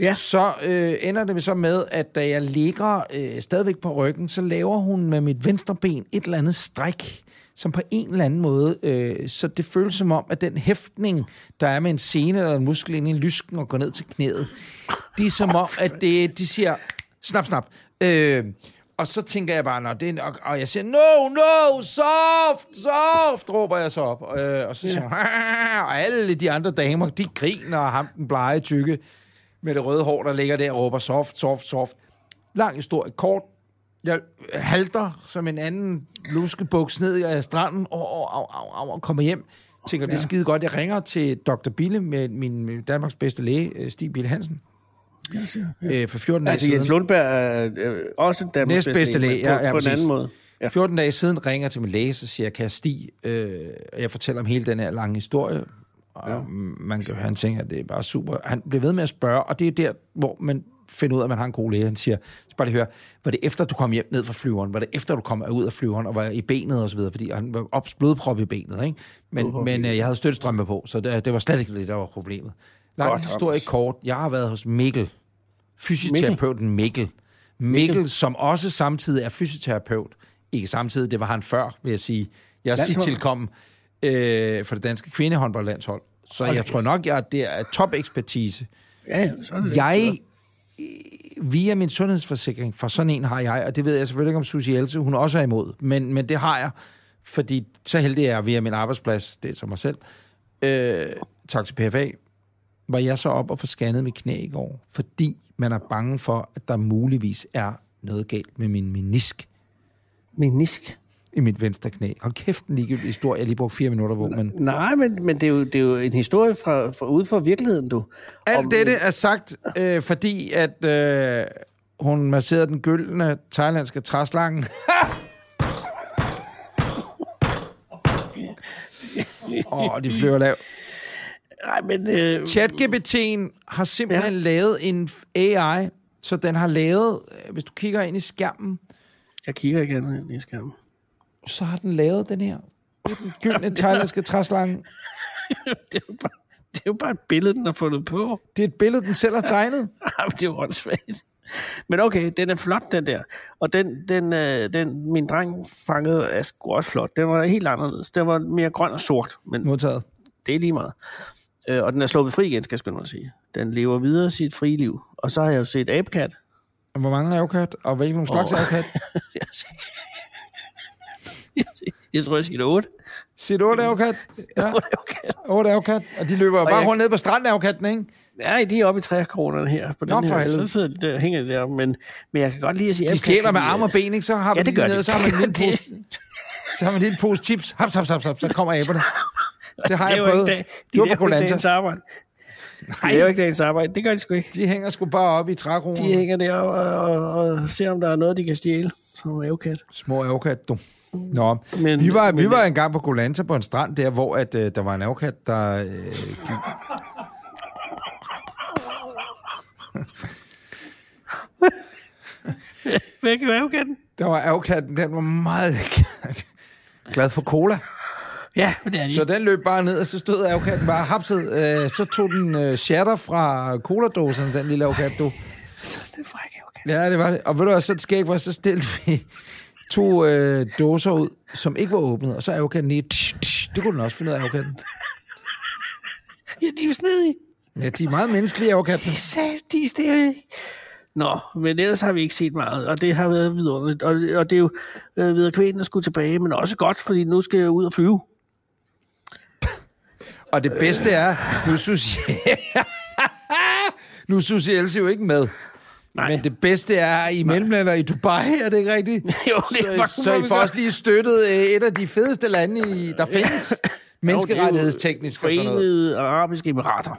Ja.
Så øh, ender det så med, at da jeg ligger øh, stadigvæk på ryggen, så laver hun med mit venstre ben et eller andet stræk, som på en eller anden måde, øh, så det føles som om, at den hæftning, der er med en scene eller en muskel ind i en lysken og går ned til knæet, det er som om, at det, de siger, snap, snap. Øh, og så tænker jeg bare, når det er, og, og jeg siger, no, no, soft, soft, råber jeg så op. Øh, og så siger yeah. [LAUGHS] og alle de andre damer, de griner, og ham den blege tykke med det røde hår, der ligger der og råber soft, soft, soft. Lang historie, kort. Jeg halter som en anden luskebuks ned af stranden og, og, og, og, og kommer hjem. Tænker, det er skide godt. Jeg ringer til Dr. Bille med min Danmarks bedste læge, øh, Stig Bille Hansen.
Yes, ja.
Øh, for 14 dage
Altså
siden.
Jens Lundberg er øh, også Danmarks
Næstbedste læge,
på,
ja, ja,
på en anden måde. Ja.
14 dage siden ringer jeg til min læge, så siger jeg, kan jeg stige? Øh, og jeg fortæller om hele den her lange historie. Og ja. man kan, han tænker, at det er bare super. Han bliver ved med at spørge, og det er der, hvor man finder ud af, at man har en god læge. Han siger, så bare lige høre, var det efter, du kom hjem ned fra flyveren? Var det efter, du kom ud af flyveren og var i benet og så videre? Fordi han var ops blodprop i benet, ikke? Men, men øh, jeg havde støttestrømpe på, så det, det var slet ikke det, der var problemet. Lang historie kort. Jeg har været hos Mikkel, fysioterapeuten Mikkel. Mikkel, Mikkel, som også samtidig er fysioterapeut. Ikke samtidig, det var han før, vil jeg sige. Jeg er sidst tilkommen øh, for det danske kvindehåndboldlandshold. Så jeg tror nok, jeg det er top ekspertise.
Ja, ja, så er det
Jeg, øh, via min sundhedsforsikring, for sådan en har jeg, og det ved jeg selvfølgelig ikke, om Susie Else, hun også er imod, men, men det har jeg, fordi så heldig er jeg via min arbejdsplads, det er som mig selv, øh, tak til PFA, var jeg så op og få scannet mit knæ i går, fordi man er bange for, at der muligvis er noget galt med min menisk
Menisk.
I mit venstre knæ. Hold kæft, en ligegyldig historie, jeg lige brugt fire minutter på, men
Nej, men, men det, er jo, det er jo en historie fra, fra ude fra virkeligheden, du.
Alt dette er sagt, øh, fordi at øh, hun masserede den gyldne thailandske træslange. [LAUGHS] Åh, oh, de flyver lav.
Nej, men... Øh,
ChatGPT'en har simpelthen ja. lavet en AI, så den har lavet, øh, hvis du kigger ind i skærmen,
jeg kigger ikke andet ind i skærmen.
Så har den lavet den her. Det er den gyldne thailandske træslange. [LAUGHS]
det, er jo bare, det er jo bare et billede, den har fundet på.
Det er et billede, den selv har tegnet. [LAUGHS]
Jamen, det er jo åndssvagt. Men okay, den er flot, den der. Og den, den, øh, den min dreng fangede er sgu også flot. Den var helt anderledes. Den var mere grøn og sort, men
Modtaget.
det er lige meget. Øh, og den er sluppet fri igen, skal jeg skynde mig sige. Den lever videre sit frie liv. Og så har jeg jo set Apecat.
Hvor mange er afkat, og hvilken slags
Åh. [LAUGHS]
afkat? [LAUGHS]
jeg, tror, jeg siger 8.
Siger du 8 afkat? Ja,
Okay.
8 afkat. Og de løber bare
jeg-
rundt ned på stranden afkatten, ikke?
Nej, de er oppe i trækronerne her. På
Nå,
den her. Så sidder de der, hænger de der. Men, men jeg kan godt lide at sige...
De stjæler med arme og ben, ikke? Så har
Ja, det
lige
gør
ned,
de.
så har man en [LAUGHS] lille pose, så har man en lille pose chips. Haps, haps, haps, haps, så kommer aberne. Det har jeg
er
prøvet.
dag,
Det
de
var på
ikke
Golanta.
arbejde. De laver ikke dagens arbejde. Det gør de sgu ikke.
De hænger sgu bare op i trækronen.
De hænger der og, og, og ser, om der er noget, de kan stjæle. Som er avocat.
Små afkat, du. Nå,
Men-
vi var,
men-
vi var engang på Golanta på en strand der, hvor at, øh, der var en afkat, der... Øh, [LAUGHS]
kan avocaten?
Der var afkatten, den var meget [LAUGHS] glad for cola.
Ja, men det er de.
Så den løb bare ned, og så stod afkatten bare hapset. Øh, så tog den øh, shatter fra cola-dåsen, den lille afkat, du.
det er fræk avocat.
Ja, det var det. Og ved du hvad, så skæg var, så stillede vi to øh, dåser ud, som ikke var åbnet, og så er avokatten lige... Tsh, tsh, det kunne den også finde ud af, avokatten.
Ja, de er jo snedige.
Ja, de er meget menneskelige, avokatten.
De er snedige. Nå, men ellers har vi ikke set meget, og det har været vidunderligt. Og, og det er jo øh, videre kvæden, der skulle tilbage, men også godt, fordi nu skal jeg ud og flyve.
Og det bedste er, nu synes [LAUGHS] jeg... nu synes jeg Else jo ikke med.
Nej.
Men det bedste er, I mellemlander i Dubai, er det ikke rigtigt? [LAUGHS]
Jo, det er
så,
bare-
så I får også lige støttet øh, et af de fedeste lande, i, der findes. [LAUGHS] Menneskerettighedsteknisk og sådan noget.
Forenede Arabiske Emirater.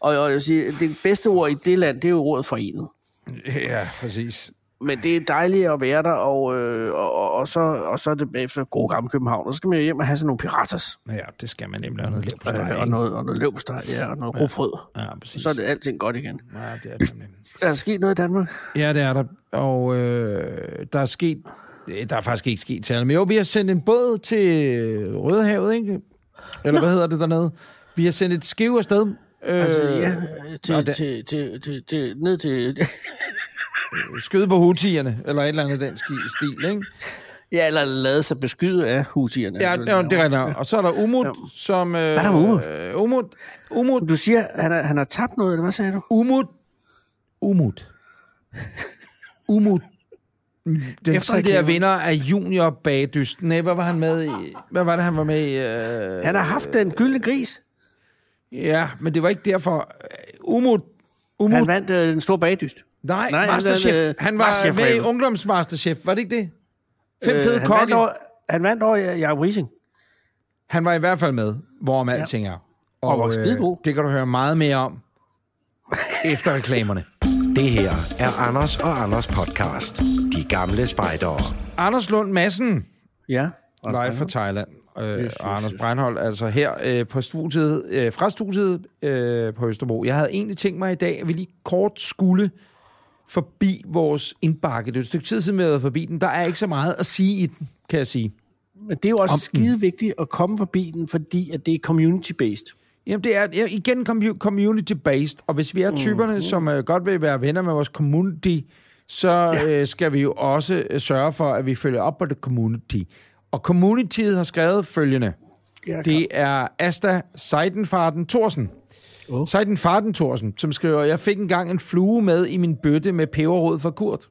Og, og jeg vil sige, det bedste ord i det land, det er jo ordet forenet.
Ja, præcis.
Men det er dejligt at være der, og, øh, og, og, og, så, og så er det bagefter gode gamle København. Og så skal man jo hjem og have sådan nogle piratas.
Ja, det skal man nemlig have noget lev på steg,
Øh, og noget, og noget løbsteg, ja, og noget rugbrød.
Ja, præcis.
Så er det alting godt igen.
Ja, det er det nemlig.
Er der sket noget i Danmark?
Ja, det er der. Og øh, der er sket... øh, Der er faktisk ikke sket til men jo, vi har sendt en båd til Rødehavet, ikke? Eller hvad hedder det dernede? Vi har sendt et skiv afsted. Øh,
Altså, ja,
nå,
til, til, til, til, til, ned til...
skyde på hutierne, eller et eller andet den stil, ikke?
Ja, eller lade sig beskyde af husierne.
Ja, ja det er rigtigt. Og så er der Umut, som... Øh,
er der Umut?
Øh, Umut, Umut,
Du siger, han har, han har tabt noget, eller hvad sagde du?
Umut, Umut. Umut. Den
Efter
tidligere vinder af junior bagdysten. Nej, hvad var han med i? Hvad var det, han var med i? Øh,
Han har haft den gyldne gris.
ja, men det var ikke derfor. Umut, Umut,
Han vandt øh, den store bagdyst.
Nej,
Nej,
Masterchef. Han,
vandt, øh,
han var
Masterchef
med i. Ungdomsmasterchef, var det ikke det? Fem
Øh,
fede
han, vandt
kokke.
over, han vandt over Jacob Rising.
Han var i hvert fald med, hvorom alting er.
Og var skidegod.
det kan du høre meget mere om efter reklamerne.
Det her er Anders og Anders podcast. De gamle spejdere.
Anders Lund Madsen,
Ja.
live fra Thailand. Øh,
yes,
og Anders
yes.
Breinholt, altså her øh, på studiet, øh, fra studiet øh, på Østerbro. Jeg havde egentlig tænkt mig i dag, at vi lige kort skulle forbi vores indbakke. Det er et stykke tid siden, vi har været forbi den. Der er ikke så meget at sige i den, kan jeg sige.
Men det er jo også skide vigtigt at komme forbi den, fordi at det er community-based.
Jamen, det er igen commu- community-based, og hvis vi er typerne, mm. som øh, godt vil være venner med vores community, så ja. øh, skal vi jo også øh, sørge for, at vi følger op på det community. Og communityet har skrevet følgende.
Ja,
Det er Asta Seidenfarten Thorsen.
Oh.
Oh. Seidenfarten Thorsen, som skriver, jeg fik engang en flue med i min bøtte med peberrod fra Kurt.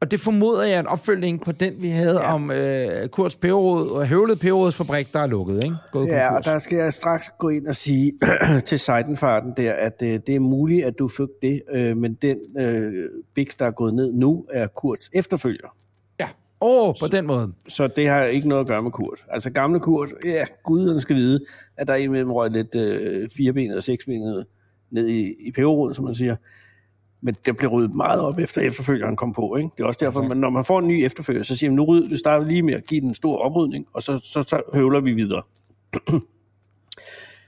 Og det formoder jeg er en opfølgning på den, vi havde ja. om øh, Kurts peberrod og høvlet peberrodsfabrik, der er lukket, ikke? Gået
Ja, og
konkurs.
der skal jeg straks gå ind og sige [CLEARS THROAT] til Seidenfarten der, at øh, det er muligt, at du fik det, øh, men den øh, Bix, der er gået ned nu, er Kurts efterfølger.
Åh, oh, på den måde.
Så det har ikke noget at gøre med Kurt. Altså gamle Kurt, ja, guderne skal vide, at der indimellem røg lidt øh, firebenet og seksbenet ned i, i peberroden, som man siger. Men det blev ryddet meget op efter efterfølgeren kom på. Ikke? Det er også derfor, man, når man får en ny efterfølger, så siger man, nu rydder du starter lige med at give den en stor oprydning, og så, så, så høvler vi videre. [CLEARS THROAT]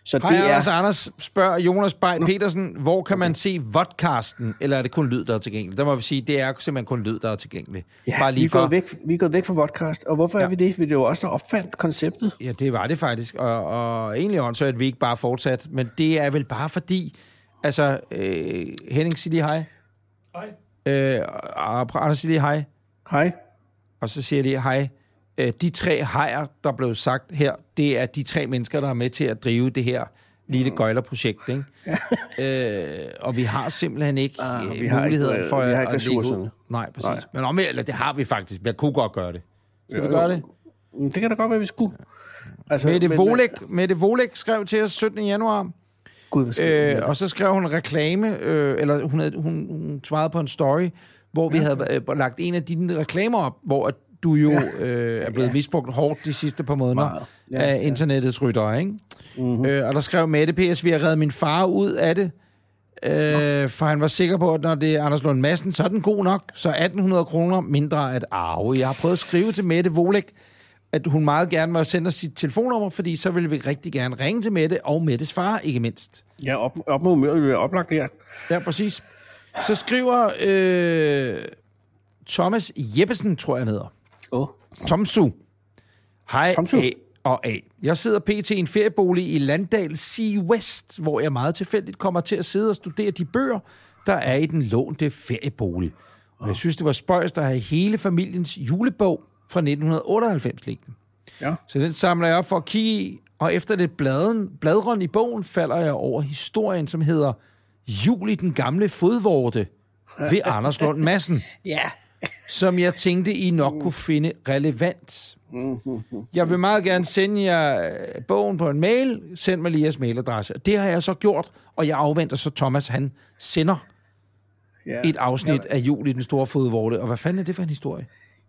så
Hej,
det
Anders.
er...
Anders spørger Jonas Bay Petersen, hvor kan man se vodcasten, eller er det kun lyd, der er tilgængelig? Der må vi sige, det er simpelthen kun lyd, der er tilgængelig.
Ja,
Bare
vi,
lige
er
for...
gået væk, vi er gået væk fra podcast, og hvorfor ja. Er vi det? Vi er jo også, der opfandt konceptet.
Ja, det var det faktisk, og, og egentlig også, at vi ikke bare fortsat, men det er vel bare fordi, altså, øh, Henning siger lige hej. Hej. Øh, og Anders siger lige hej,
Hej.
og så siger lige hej. Øh, de tre hejer, der blev sagt her, det er de tre mennesker, der er med til at drive det her lille gøjlerprojekt, ikke? [LAUGHS] øh, og vi har simpelthen ikke
Ah, vi har
muligheden
ikke-
for
vi har
at,
ikke
at lægge ud. Nej, præcis.
Nej.
Men om, eller det har vi faktisk. Jeg kunne godt gøre det. Skal vi
Jo,
gøre det?
Mm, Det kan da godt være, vi skulle. Altså,
Mette
men-
Volek, Mette Volek skrev til os 17. januar,
Gud, hvad
øh, og så skrev hun en reklame, øh, eller hun, havde, hun, hun svarede på en story, hvor vi havde øh, lagt en af dine reklamer op, hvor du jo øh, er blevet misbrugt hårdt de sidste par måneder
Meget. Ja,
af internettets ryttere, ikke? Mm-hmm. Øh, og der skrev Mette P.S., vi har reddet min far ud af det, øh, for han var sikker på, at når det er Anders Lund Madsen, så er den god nok, så 1800 kroner mindre at arve. Jeg har prøvet at skrive til Mette Volek, at hun meget gerne må sende os sit telefonnummer, fordi så vil vi rigtig gerne ringe til Mette, og Mettes far ikke mindst.
Ja, op, op med humøret, vi er oplagt her.
Ja, præcis. Så skriver øh, Thomas Jeppesen, tror jeg han hedder.
Oh.
Tomsu. Hej
Tomsu.
A og A. Jeg sidder pt. i en feriebolig i Landdal Sea West, hvor jeg meget tilfældigt kommer til at sidde og studere de bøger, der er i den lånte feriebolig. Og jeg synes, det var spøjst at have hele familiens julebog fra 1998 liggende.
Ja.
Så den samler jeg op for at kigge i, og efter lidt bladen, bladren i bogen falder jeg over historien, som hedder Jul i den gamle fodvorte ved Anders Lund Madsen [LAUGHS]
Ja.
Som jeg tænkte, I nok kunne finde relevant. Jeg vil meget gerne sende jer øh, bogen på en mail. Send mig lige jeres mailadresse. Det har jeg så gjort, og jeg afventer så Thomas, han sender
Ja.
et afsnit af Jul i den store fodvorte. Og hvad fanden er det for en historie?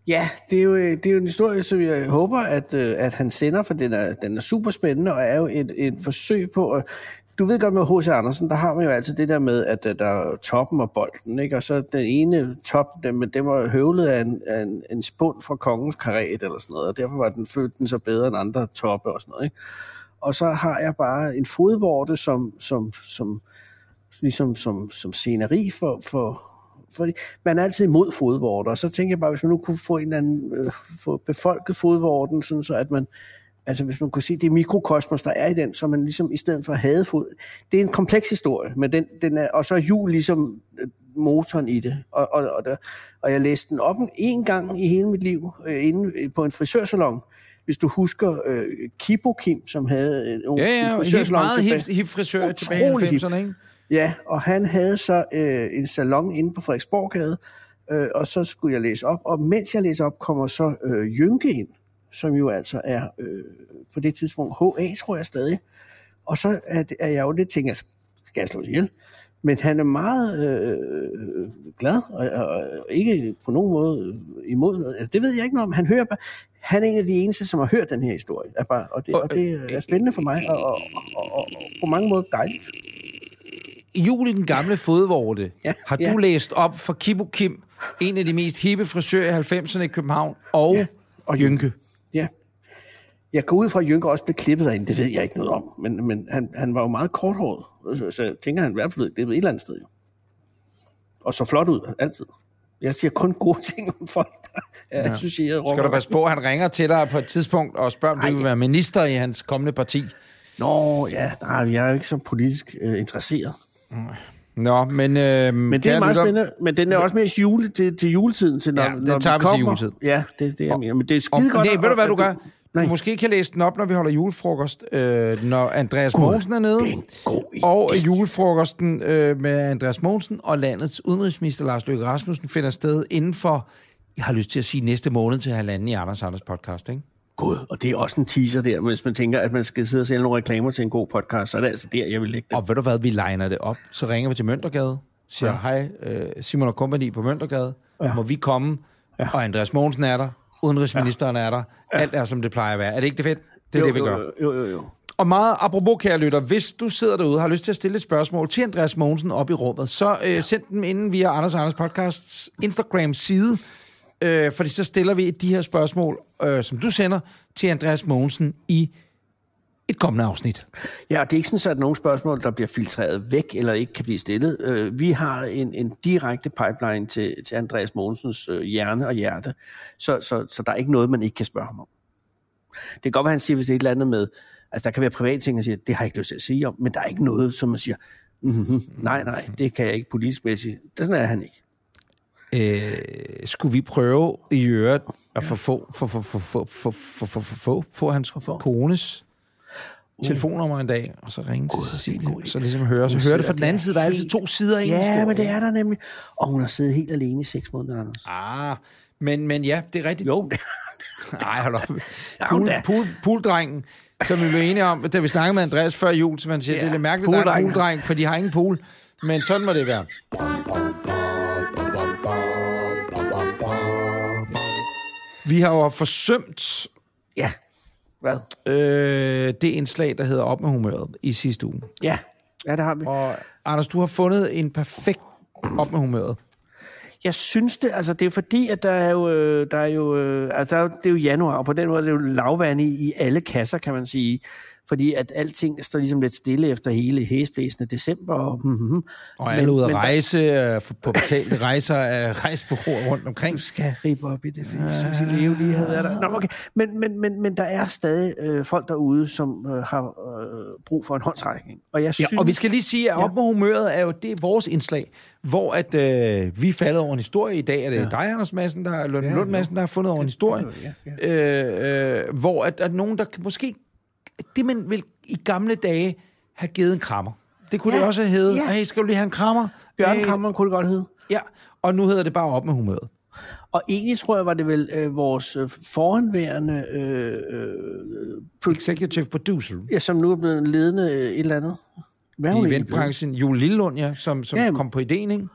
Ja, det er, jo, øh, det er jo en historie, som jeg håber, at, øh, at han sender, for den er, den er super spændende, og er jo et, et forsøg på at... Du ved godt med H.C. Andersen, der har man jo altid det der med, at øh, der er toppen og bolden, ikke? og så den ene top, den, den var høvlet af en, af en, en spund fra kongens karet eller sådan noget, og derfor var den, følte den så bedre end andre toppe og sådan noget. Ikke? Og så har jeg bare en fodvorte, som, som, som, ligesom som, som sceneri for, for, fordi man er altid imod fodvorter, og så tænker jeg bare, hvis man nu kunne få en eller anden, øh, få befolket fodvorten, sådan så at man, altså hvis man kunne se det mikrokosmos, der er i den, så man ligesom i stedet for havde fod, det er en kompleks historie, men den, den er, og så er jul ligesom øh, motoren i det. Og, og, og, der, og jeg læste den op en gang i hele mit liv, øh, inde på en frisørsalon. Hvis du husker øh, Kibo Kim, som havde en,
Ja, ja,
en frisørsalon
meget
tilbage.
hip, hip frisør tilbage i
Utrolig hip.
90'erne, ikke?
Ja, og han havde så øh, en salon inde på Frederiksborggade, øh, og så skulle jeg læse op, og mens jeg læser op, kommer så øh, Jynke ind, som jo altså er øh, på det tidspunkt HA, tror jeg stadig. Og så er, det- er jeg jo lidt tænker, skal jeg slå ihjel? Men han er meget øh, glad, og, og, ikke på nogen måde øh, imod noget. Altså, Det ved jeg ikke noget om. Han hører bare, han er en af de eneste, som har hørt den her historie. Er bare, og, det, og det er spændende for mig, og, og, og, og, på mange måder dejligt.
Jul i den gamle fodvorte. [LAUGHS]
Ja,
Har
ja.
du læst op for Kibo Kim, en af de mest hippe frisører i 90'erne i København, og, ja. og Jynke?
Ja. Jeg går ud fra, at Jynke også blev klippet derinde. Det ved jeg ikke noget om. Men, men han, han var jo meget korthåret. Så, så jeg tænker, han i hvert fald det er et eller andet sted. Jo. Og så flot ud, altid. Jeg siger kun gode [LAUGHS] ting om folk, der er ja. associeret.
Skal du passe på, at han ringer til dig på et tidspunkt og spørger, om du
Ej.
vil være minister i hans kommende parti?
Nå, ja, nej, jeg er jo ikke så politisk øh, interesseret.
Nå, men... Øh,
Men det er meget spændende. Men den er også mere jule, til, til juletiden. Til, når,
Ja, den
når
tager vi til
kommer.
juletid.
Ja, det er det, jeg mener. Men det er skide godt.
nej, ved du hvad du gør?
Nej.
Du måske kan læse den op, når vi holder julefrokost, øh, når Andreas Mogensen er nede.
er god
og julefrokosten øh, med Andreas Mogensen og landets udenrigsminister Lars Løkke Rasmussen finder sted inden for, jeg har lyst til at sige, næste måned til halvanden i Anders Anders podcast, ikke?
God, og det er også en teaser der, hvis man tænker, at man skal sidde og sælge nogle reklamer til en god podcast, så er det altså der, jeg vil lægge det.
Og ved du hvad, vi legner det op. Så ringer vi til Møntergade, siger, ja. hej, øh, Simon og Company på Møntergade, ja. må vi komme? Ja. Og Andreas Mogensen er der, udenrigsministeren ja. er der, alt er som det plejer at være. Er det ikke det fedt? Det er
jo,
det, vi gør.
Jo, jo, jo, jo.
Og meget apropos, kære lytter, hvis du sidder derude og har lyst til at stille et spørgsmål til Andreas Mogensen op i rummet, så øh, send dem ind via Anders Anders Podcasts Instagram-side, øh, fordi så stiller vi de her spørgsmål, øh, som du sender, til Andreas Mogensen i et kommende afsnit.
Ja, og det er ikke sådan, så, at nogle spørgsmål, der bliver filtreret væk, eller ikke kan blive stillet. Øh, vi har en, en direkte pipeline til, til Andreas Mogensens øh, hjerne og hjerte, så, så, så der er ikke noget, man ikke kan spørge ham om. Det kan godt være, han siger, hvis det er et eller andet med, altså der kan være private ting, han siger, det har jeg ikke lyst til at sige om, men der er ikke noget, som man siger, mm-hmm, nej, nej, det kan jeg ikke politisk mæssigt. Sådan er han ikke.
Øh, skulle vi prøve i øvrigt at få, få, få, få, få, få, få, få, få, få, få, få hans kones telefonnummer en dag, og så ringe til
Uh. er
Cecilie,
god
så ligesom høre, så høre det fra den anden side. Der er altid to sider i
Ja, men det er der nemlig. Og hun har siddet helt alene i seks måneder, Anders.
Ah, men, men ja, det er rigtigt.
Jo,
Nej, hold op. Pool, pool, pooldrengen, som vi blev enige om, da vi snakkede med Andreas før jul, så man siger, ja, det er lidt mærkeligt, der er en pooldreng, for de har ingen pool. Men sådan må det være. Vi har jo forsømt
Ja. Hvad?
øh, det indslag, der hedder Op med humøret i sidste uge.
Ja. Ja, det har vi.
Og Anders, du har fundet en perfekt Op med humøret.
Jeg synes det, altså det er fordi, at der er jo, øh, der er jo, øh, altså det er jo januar, og på den måde er det jo lavvand i, i alle kasser, kan man sige. Fordi at alting står ligesom lidt stille efter hele hæsblæsende december. Og, mm-hmm.
Og alle ude at
der-
rejse øh, på betalte rejser af rejsebureauer rundt omkring.
Du skal ribe op i det, fordi Susie Leo lige havde været der. Nå, okay. men, men, men, men der er stadig øh, folk derude, som øh, har øh, brug for en håndsrækning. Og jeg synes,
Ja, og vi skal lige sige, at op med humøret er jo det er vores indslag, hvor at øh, vi faldet over en historie. I dag er det ja. dig, Anders Madsen, der, eller ja, Lund Madsen, der har fundet over en historie.
Ja,
Øh, øh, hvor at, at nogen, der måske... Det, man vil i gamle dage have givet en krammer. Det kunne ja. Det også have heddet.
ja.
Hey, skal du lige have en krammer?
Bjørn
Hey.
Kammer kunne det godt hedde.
Ja, og nu hedder det bare op med humøret.
Og egentlig tror jeg, var det vel øh, vores øh, foranværende, øh, øh,
Executive producer
ja, som nu er blevet ledende øh, et eller andet. Hvad
i eventbranchen, Jule Lillund, ja, som, som
Ja,
kom på ideen, ikke?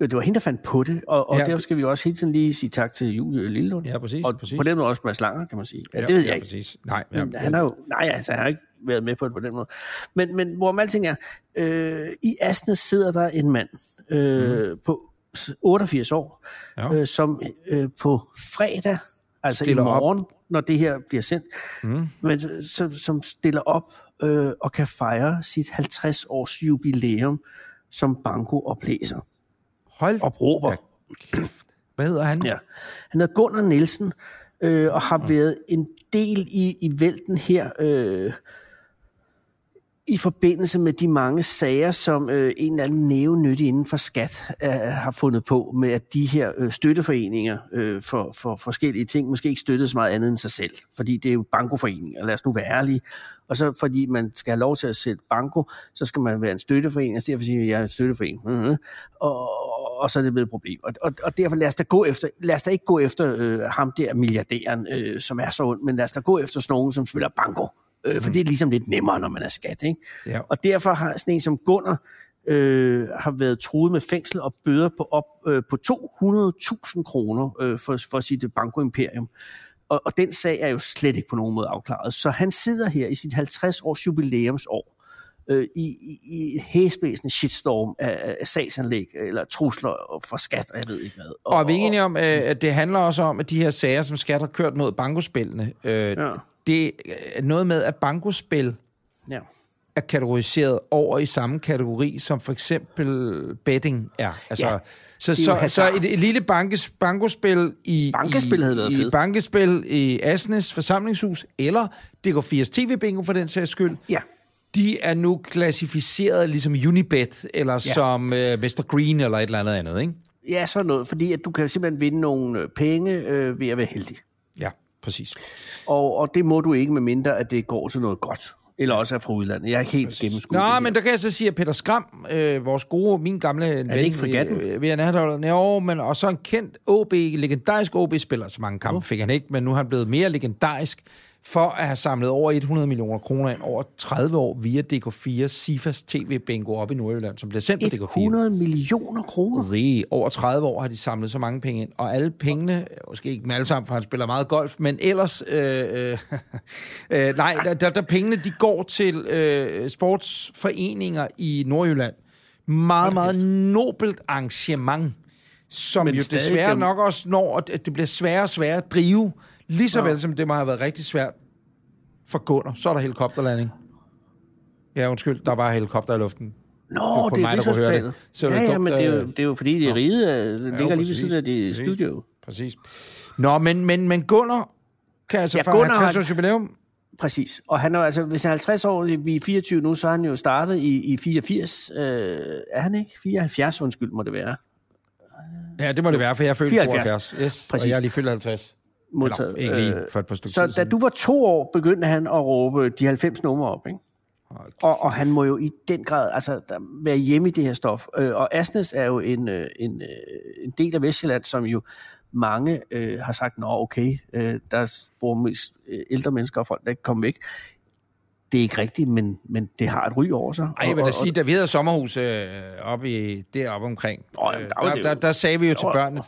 Jo, det var hende, der fandt på det, og, og
Ja,
ja, derfor skal vi også hele tiden lige sige tak til Julie Lillund.
Ja, præcis,
Og
præcis.
på den måde også Mads Langer, kan man sige. Ja, det ved jeg
ja,
ikke.
Præcis. Nej, ja,
Men han har jo, nej, altså, han har ikke været med på det på den måde. Men, men hvorom alting er, øh, i Asnes sidder der en mand øh, mm. på 88 år,
Ja.
ja. øh, som øh, på fredag, altså
Stiller
i
op.
morgen, når det her bliver sendt, mm. men, øh, som, som stiller op øh, og kan fejre sit 50-års jubilæum som banko-oplæser
Hold
og
da kæft. Hvad hedder han?
Ja. Han hedder Gunnar Nielsen, øh, og har været en del i, i vælten her. Øh, i forbindelse med de mange sager, som øh, en eller anden nævenyttig inden for skat øh, har fundet på, med at de her øh, støtteforeninger øh, for, for forskellige ting måske ikke støttede så meget andet end sig selv. Fordi det er jo bankoforeninger, lad os nu være ærlige. Og så fordi man skal have lov til at sætte banko, så skal man være en støtteforening, og så derfor siger jeg, at jeg er en støtteforening. Mm-hmm. Og, og så er det blevet et problem. Og, og, og derfor lad os da, gå efter, lad os da ikke gå efter øh, ham der milliardæren, øh, som er så ond, men lad os da gå efter sådan nogen, som spiller banko. Øh, for det er ligesom lidt nemmere, når man er skat. Ikke?
Ja.
Og derfor har sådan en som Gunnar øh, har været truet med fængsel og bøder på op øh, på 200.000 kroner øh, for, for sit bankoimperium. Og, og den sag er jo slet ikke på nogen måde afklaret. Så han sidder her i sit 50-års jubilæumsår øh, i, i, et hæsblæsende shitstorm af, af sagsanlæg eller trusler for skat, og jeg ved ikke hvad.
Og er vi enige om, øh, at det handler også om, at de her sager, som skat har kørt mod bankospillene, øh,
Ja.
Det er noget med, at bankospil
Ja.
er kategoriseret over i samme kategori, som for eksempel betting er. Altså,
Ja,
så,
det
så, så
hasard.
et, et lille bankes, bankospil i,
Bankespil
i, i bankespil i Asnes forsamlingshus, eller DK80 TV-bingo for den sags skyld,
Ja.
de er nu klassificeret ligesom Unibet, eller ja. som øh, Mr. Green, eller et eller andet andet, ikke?
Ja, sådan noget, fordi at du kan simpelthen vinde nogle øh, penge øh, ved at være heldig.
Præcis.
Og, og det må du ikke, med mindre at det går til noget godt. Eller også er fra udlandet. Jeg er ikke helt gennemskuet.
Nå, men der kan jeg så sige, at Peter Skram, øh, vores gode, min gamle ven...
det ikke fregatten?
Øh, ved Natholdet, jo, men og så en kendt OB, legendarisk OB-spiller, så mange kampe fik han ikke, men nu er han blevet mere legendarisk for at have samlet over 100 millioner kroner ind over 30 år via DK4 Sifas TV-bingo op i Nordjylland, som bliver sendt på DK4.
100 millioner kroner.
Se, over 30 år har de samlet så mange penge ind, og alle pengene, måske ikke med alle sammen, for han spiller meget golf, men ellers, øh, øh, [LAUGHS] øh, nej, der, der, der pengene, de går til øh, sportsforeninger i Nordjylland. Meget, meget nobelt arrangement, som
Men
jo desværre
dem-
nok også når, at det bliver sværere og sværere at drive, lige så vel som det må have været rigtig svært for Gunnar. Så er der helikopterlanding. Ja, undskyld, der var helikopter i luften.
Nå, det, det
mig,
er
der høre det. Så er det
ja, ja, men det er, jo,
øh,
det er jo fordi, det er rige, øh, ligger lige ved siden af det
præcis.
studio.
Præcis. Nå, men, men, men Gunnar kan altså
Ja,
ja, fejre
Gunnar
50
har-
års jubilæum.
Præcis. Og han er jo, altså, hvis han er 50 år, vi er 24 nu, så er han jo startet i, i 84. Øh, er han ikke? 74, undskyld, må det være.
Ja, det må det være, for jeg er født i
74.
72. Yes,
Præcis.
og jeg er lige fyldt 50.
Modtaget.
Eller, ikke lige
Øh,
for et par stykker
Så da du var to år, begyndte han at råbe de 90 numre op, ikke? Og, og han må jo i den grad altså, der, være hjemme i det her stof. Øh, og Asnes er jo en, øh, en, øh, en del af Vestjylland, som jo mange øh, har sagt, nå okay, øh, der bor mest ældre mennesker og folk, der ikke kommer væk. Det er ikke rigtigt, men, men det har et ry over sig.
Ej, jeg vil da sige, da vi havde sommerhus øh, oppe i, deroppe omkring, øh,
der
der, der, der sagde vi jo til børnene,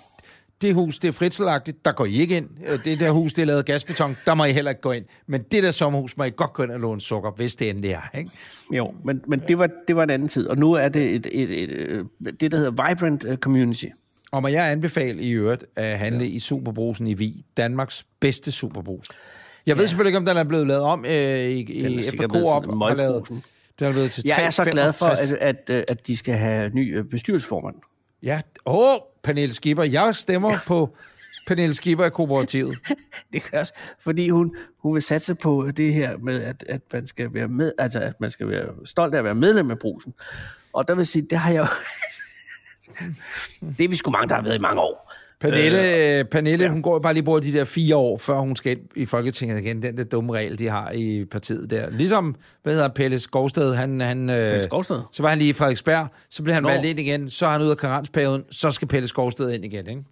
det hus, det er fritselagtigt, der går I ikke ind. Øh, Det der hus, det er lavet gasbeton, der må I heller ikke gå ind. Men det der sommerhus må I godt gå ind og låne sukker, hvis det endelig er. Ikke?
Jo, men, men det, var, det var en anden tid, og nu er det et, et, et, øh, det, der hedder Vibrant øh, Community.
Og må jeg anbefale i øvrigt at handle ja. i Superbrusen i Vi, Danmarks bedste Superbrus. Jeg ved ja. selvfølgelig ikke, om den er blevet lavet om øh, i, i
er
efter Coop. lavet-. Den er blevet til
Jeg er så glad for,
3,65.
at, at, at de skal have ny bestyrelsesformand.
Ja, åh, Pernille Skipper. Jeg stemmer [LAUGHS] på Pernille Skipper i kooperativet. [LAUGHS]
Det er også, fordi hun, hun vil satse på det her med, at, at man skal være med, altså at man skal være stolt af at være medlem af brusen. Og der vil sige, det har jeg jo... [LAUGHS] det er vi sgu mange, der har været i mange år.
Pernille, øh, Pernille ja. hun går bare lige bruger de der fire år, før hun skal ind i Folketinget igen. Den der dumme regel, de har i partiet der. Ligesom, hvad hedder Pelle Skovsted, han... han
Pelle
øh,
Skovsted?
Så var han lige i Frederiksberg, så blev han
Nå.
valgt ind igen, så er han ude af karensperioden, så skal Pelle Skovsted ind igen, ikke?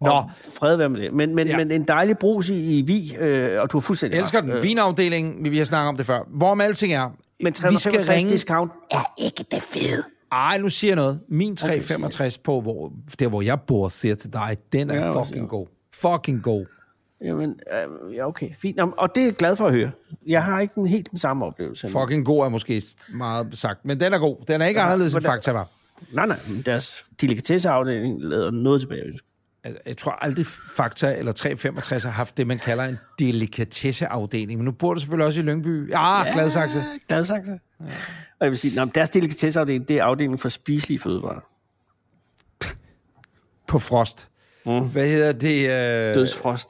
Nå,
Og fred være med det. Men, men,
Ja.
men en dejlig brus i, i Vi, øh, og du har fuldstændig
jeg elsker den.
Øh,
Vinafdelingen, vi har snakket om det før. Hvorom alting er,
Men
vi skal
365
ringe...
discount er ikke det fede.
Ej, nu siger jeg noget. Min 365 på, hvor, der hvor jeg bor, siger til dig, den er
Ja,
fucking god. Fucking god.
Jamen, øh, ja, okay, fint. Og det er jeg glad for at høre. Jeg har ikke den, helt den samme oplevelse.
Fucking god er måske meget sagt, men den er god. Den er ikke anderledes end Fakta var.
Nej, nej, deres delikatesseafdeling lader noget tilbage.
Altså, Jeg tror aldrig Fakta eller 365 har haft det, man kalder en delikatesseafdeling. Men nu bor du selvfølgelig også i Lyngby. Ja, ja. Gladsaxe.
Gladsaxe. Ja. Og jeg vil sige, men deres delikatesseafdeling, det er afdelingen for spiselige fødevarer.
På Frost. Mm. Hvad hedder det? Øh,
Dødsfrost.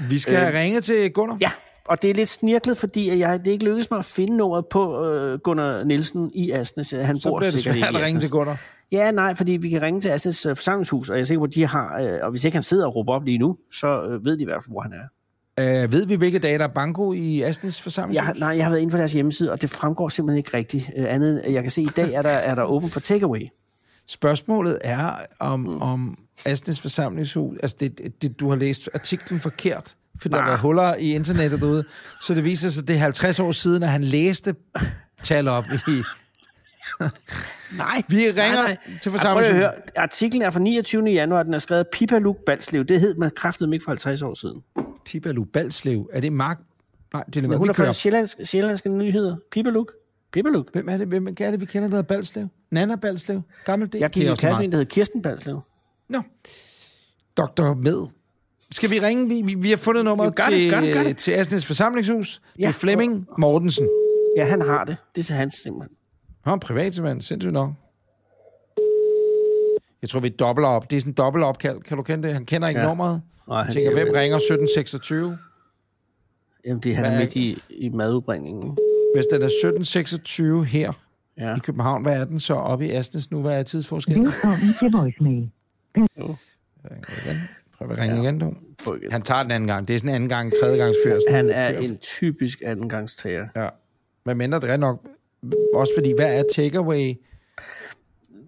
vi skal have ringet til Gunnar.
Ja, og det er lidt snirklet, fordi jeg, det ikke lykkedes mig at finde nummeret på øh, Gunnar Nielsen i Asnes. Han
Så
bor
bliver det
sikkert
svært at
i
ringe til
Asnes.
Gunnar.
Ja, nej, fordi vi kan ringe til Asnes øh, forsamlingshus, og jeg er på, at de har, øh, og hvis ikke han sidder og råber op lige nu, så øh, ved de i hvert fald, hvor han er.
Uh, ved vi, hvilke dage der er banko i Astens forsamlingshus?
Jeg, nej, jeg har været inde på deres hjemmeside, og det fremgår simpelthen ikke rigtigt. Øh, andet jeg kan se, i dag er der, er der åben for takeaway.
Spørgsmålet er, om, om Astens forsamlingshus... Altså, det, det, du har læst artiklen forkert, for der var huller i internettet derude. Så det viser sig, at det er 50 år siden, at han læste tal op i...
Nej.
Vi ringer
nej, nej.
til
at høre. Artiklen er fra 29. januar, den er skrevet Pipaluk Balslev. Det hed man kraftet ikke for 50 år siden.
Pibalu Balslev. Er det Mark? Nej, det er,
Ja,
ja,
hun er fra
kører.
sjællandske, nyheder. Pipaluk. Pipaluk.
Hvem er det, hvem er det, vi kender, der hedder Balslev? Nana Balslev? Gammel det?
Jeg gik i
også
klasse med en, der hed Kirsten Balslev.
Nå. Dr. Med. Skal vi ringe? Vi, vi, vi har fundet nummeret
Jo, gør det,
til,
gør det, gør det.
til Astens forsamlingshus. Ja. Det
Ja.
er Flemming Mortensen.
Ja, han har det. Det er hans simpelthen.
Han er en privatsemand, sindssygt nok. Jeg tror, vi dobbler op. Det er sådan en dobbelt opkald. Kan du kende det? Han kender ikke ja. Nummeret.
Nej, han
tænker,
siger,
hvem ringer 1726?
Jamen, det er han er midt i, i madudbringningen.
Hvis den er 1726 her
Ja.
i København, hvad er den så oppe i Astens nu? Hvad er tidsforskellen?
Velkommen til voicemail.
Prøv at ringe ja. igen, du. Han tager den anden gang. Det er sådan en anden gang, tredje gangs fyr.
Han er en typisk andengangstager.
Ja. Men mindre det er nok... Også fordi, hvad er takeaway?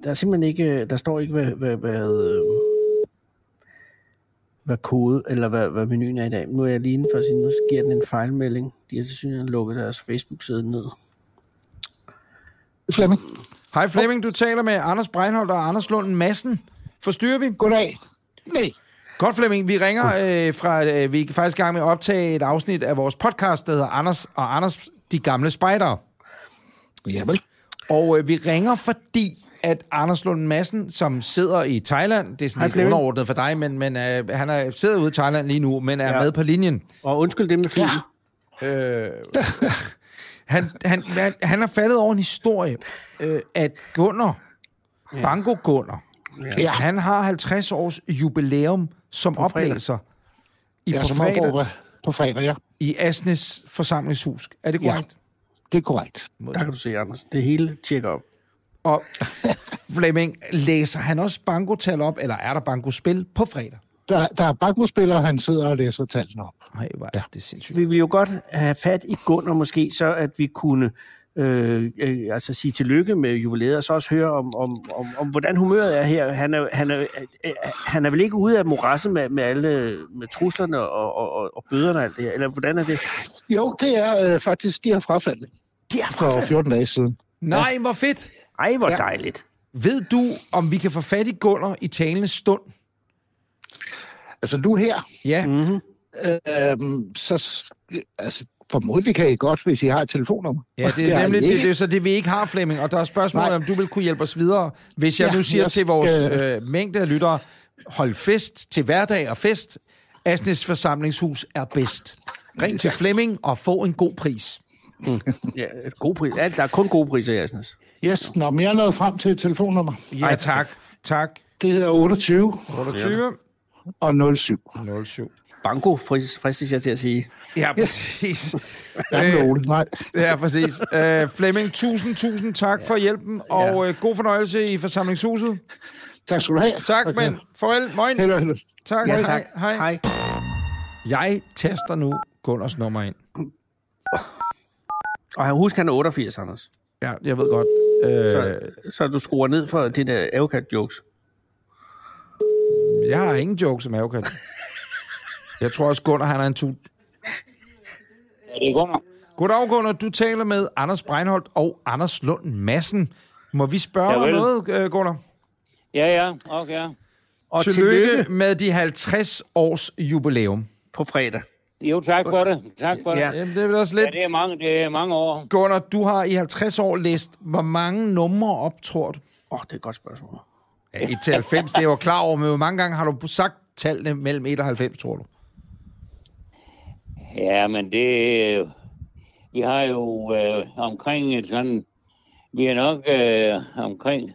Der er simpelthen ikke, der står ikke, hvad, hvad, hvad, øh, hvad kode, eller hvad, hvad menuen er i dag. Nu er jeg lige inde for at sige, nu giver den en fejlmelding. De har til synligheden lukket deres Facebook-side ned.
Flemming.
Hej Flemming, du taler med Anders Breinholt og Anders Lund Madsen. Forstyrrer vi?
Goddag. Nej.
Godt Flemming, vi ringer øh, fra... Øh, vi er faktisk i gang med at optage et afsnit af vores podcast, der hedder Anders og Anders, de gamle spejdere.
Jamen.
Og øh, vi ringer, fordi at Anders Lund Madsen, som sidder i Thailand, det er sådan
Hej,
lidt underordnet for dig, men, men øh, han er, sidder ude i Thailand lige nu, men er ja.
Ja.
med på linjen.
Og undskyld det med flyet.
Ja.
Øh, han, han, han, han har faldet over en historie, øh, at Gunnar, ja. Bango Gunnar,
Ja.
han har 50 års jubilæum som
fredag.
oplæser i
Ja,
på
som
fredag
opråber på fredag, ja.
i Asnes forsamlingshus. Er det
Ja. Det er korrekt.
Der kan du se, Anders. Det hele tjekker op.
Og [LAUGHS] Flemming, læser han også bankotal op, eller er der bankospil på fredag?
Der, der er bakmospillere, han sidder og læser tallene op.
Nej, hvor er det sindssygt.
Vi vil jo godt have fat i Gunnar måske, så at vi kunne øh, øh, altså sige tillykke med jubilæet, og så også høre om, om, om, om hvordan humøret er her. Han er, han er, øh, han er vel ikke ude af morasset med, med alle med truslerne og, og, og, og bøderne og alt det her, eller hvordan er det?
Jo, det er øh, faktisk, de har frafaldet
De er
for 14 dage siden.
Nej, hvor fedt!
Ej, hvor
Ja.
dejligt.
Ved du, om vi kan få fat i Gunnar i talende stund?
Altså nu her,
Ja,
Mm-hmm.
øh, så altså, formodentlig kan I godt, hvis I har et telefonnummer.
ja det er
I
nemlig det, det, er så det, vi ikke har, Flemming. Og der er spørgsmålet,
Nej.
om du vil kunne hjælpe os videre. Hvis jeg
Ja,
nu siger
jeg
til vores
skal-
øh, mængde af lyttere, hold fest til hverdag og fest. Asnes forsamlingshus er bedst. Ring til Flemming og få en god pris.
Ja, et god pris. Ja, der er kun gode priser i Asnes.
Yes, når jeg er nået frem til et telefonnummer.
Ja, tak. Tak.
Det hedder 28
28
og 07.
07.
Banko, fris- fristes jeg til at sige.
Ja, præcis. [LAUGHS]
Ole, nej.
Ja, præcis. Uh, Flemming, tusind, tusind tak for hjælpen, og uh, god fornøjelse i forsamlingshuset.
Tak skal du have.
Tak,
Okay.
men farvel. Moin.
Held og held.
Tak.
Ja,
Hej.
tak.
Hej.
Hej.
Jeg taster nu Gunners nummer ind.
Og husk, han er 88, Anders.
Ja, jeg ved godt. Uh,
Så, så du skruer ned for det der avocat-jokes.
jeg har ingen jokes som avokat. Jeg tror også, Gunnar han er en tut.
Ja, det er Gunnar.
Goddag, Gunnar. Du taler med Anders Breinholt og Anders Lund Madsen. Må vi spørge dig om
Javel.
noget, øh, Gunnar?
Ja, ja, okay.
Og
Tillykke,
tillykke
med de 50 års jubilæum.
på fredag.
Jo, tak for det. Tak for det.
Ja.
Ja,
Jamen, det er også
ja
lidt...
det, er mange, det er mange år.
Gunnar, du har i 50 år læst, hvor mange numre op, tror du?
Åh, oh, det er et godt spørgsmål.
Ja, 1 til 90, det er jeg jo klar over, men hvor mange gange har du sagt tallene mellem 1 og 90, tror du?
Ja, men det... Vi har jo øh, omkring et sådan... Vi er nok øh, omkring...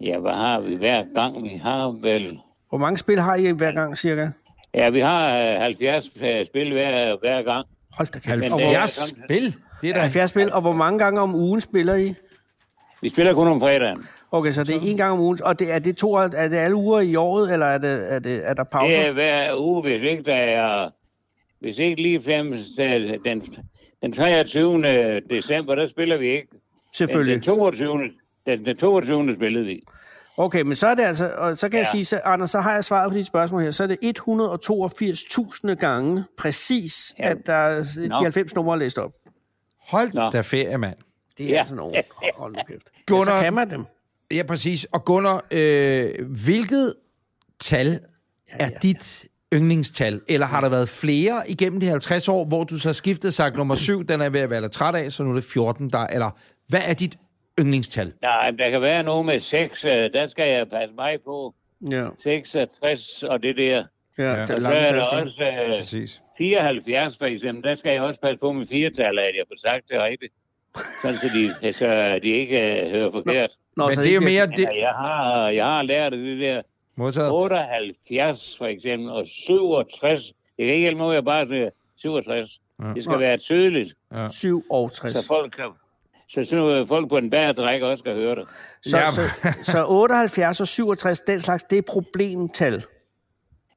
Ja, hvad har vi hver gang? Vi har vel...
Hvor mange spil har I hver gang, cirka?
Ja, vi har øh, 70 øh, spil hver, hver gang.
Hold da kæft.
70
sådan-
spil? Det er da...
70 spil, og hvor mange gange om ugen spiller I?
Vi spiller kun om fredagen.
Okay, så det er en gang om ugen, og det, er, det to, er det alle uger i året, eller er, det, er, det, er der pauser?
Det er hver uge, hvis ikke der er... Hvis ikke lige frem til den, den 23. december, der spiller vi ikke. Den,
Selvfølgelig.
den 22. Den, den 22. spillede vi.
Okay, men så er det altså, og så kan ja. jeg
Ja.
sige, så, Anders, så har jeg svaret på dit spørgsmål her, så er det 182.000 gange præcis, ja.
Ja.
at der er de
Nå.
90 numre er læst op.
Hold
Nå.
da ferie, mand.
Det er
Ja.
altså nogle... Hold nu kæft. Ja,
Gunnar-
så kan man dem.
Ja, præcis. Og Gunnar, øh, hvilket tal er
ja,
dit yndlingstal? Eller har der været flere igennem de 50 år, hvor du så har skiftet sagt nummer 7, den er ved at være træt af, så nu er det 14 der, eller hvad er dit yndlingstal?
Nej, der kan være noget med 6. Der skal jeg passe mig på.
Ja,
66 og det der.
ja,
Ja.
Og så er der også øh,
Præcis.
74 for eksempel. Der skal jeg også passe på med firetal, at jeg får sagt det rigtigt. Sådan, så de, så de ikke øh, hører forkert.
Nå,
Men
så
det er jo mere...
Det... Jeg, har, jeg har lært det der
modtaget.
78 for eksempel, og 67. Det kan ikke hjælpe at jeg bare siger 67. Det skal være tydeligt,
67.
så folk kan, så så folk på en bæredræk også skal høre det.
Så,
Ja.
så, så 78 og 67, den slags, det er problemtal.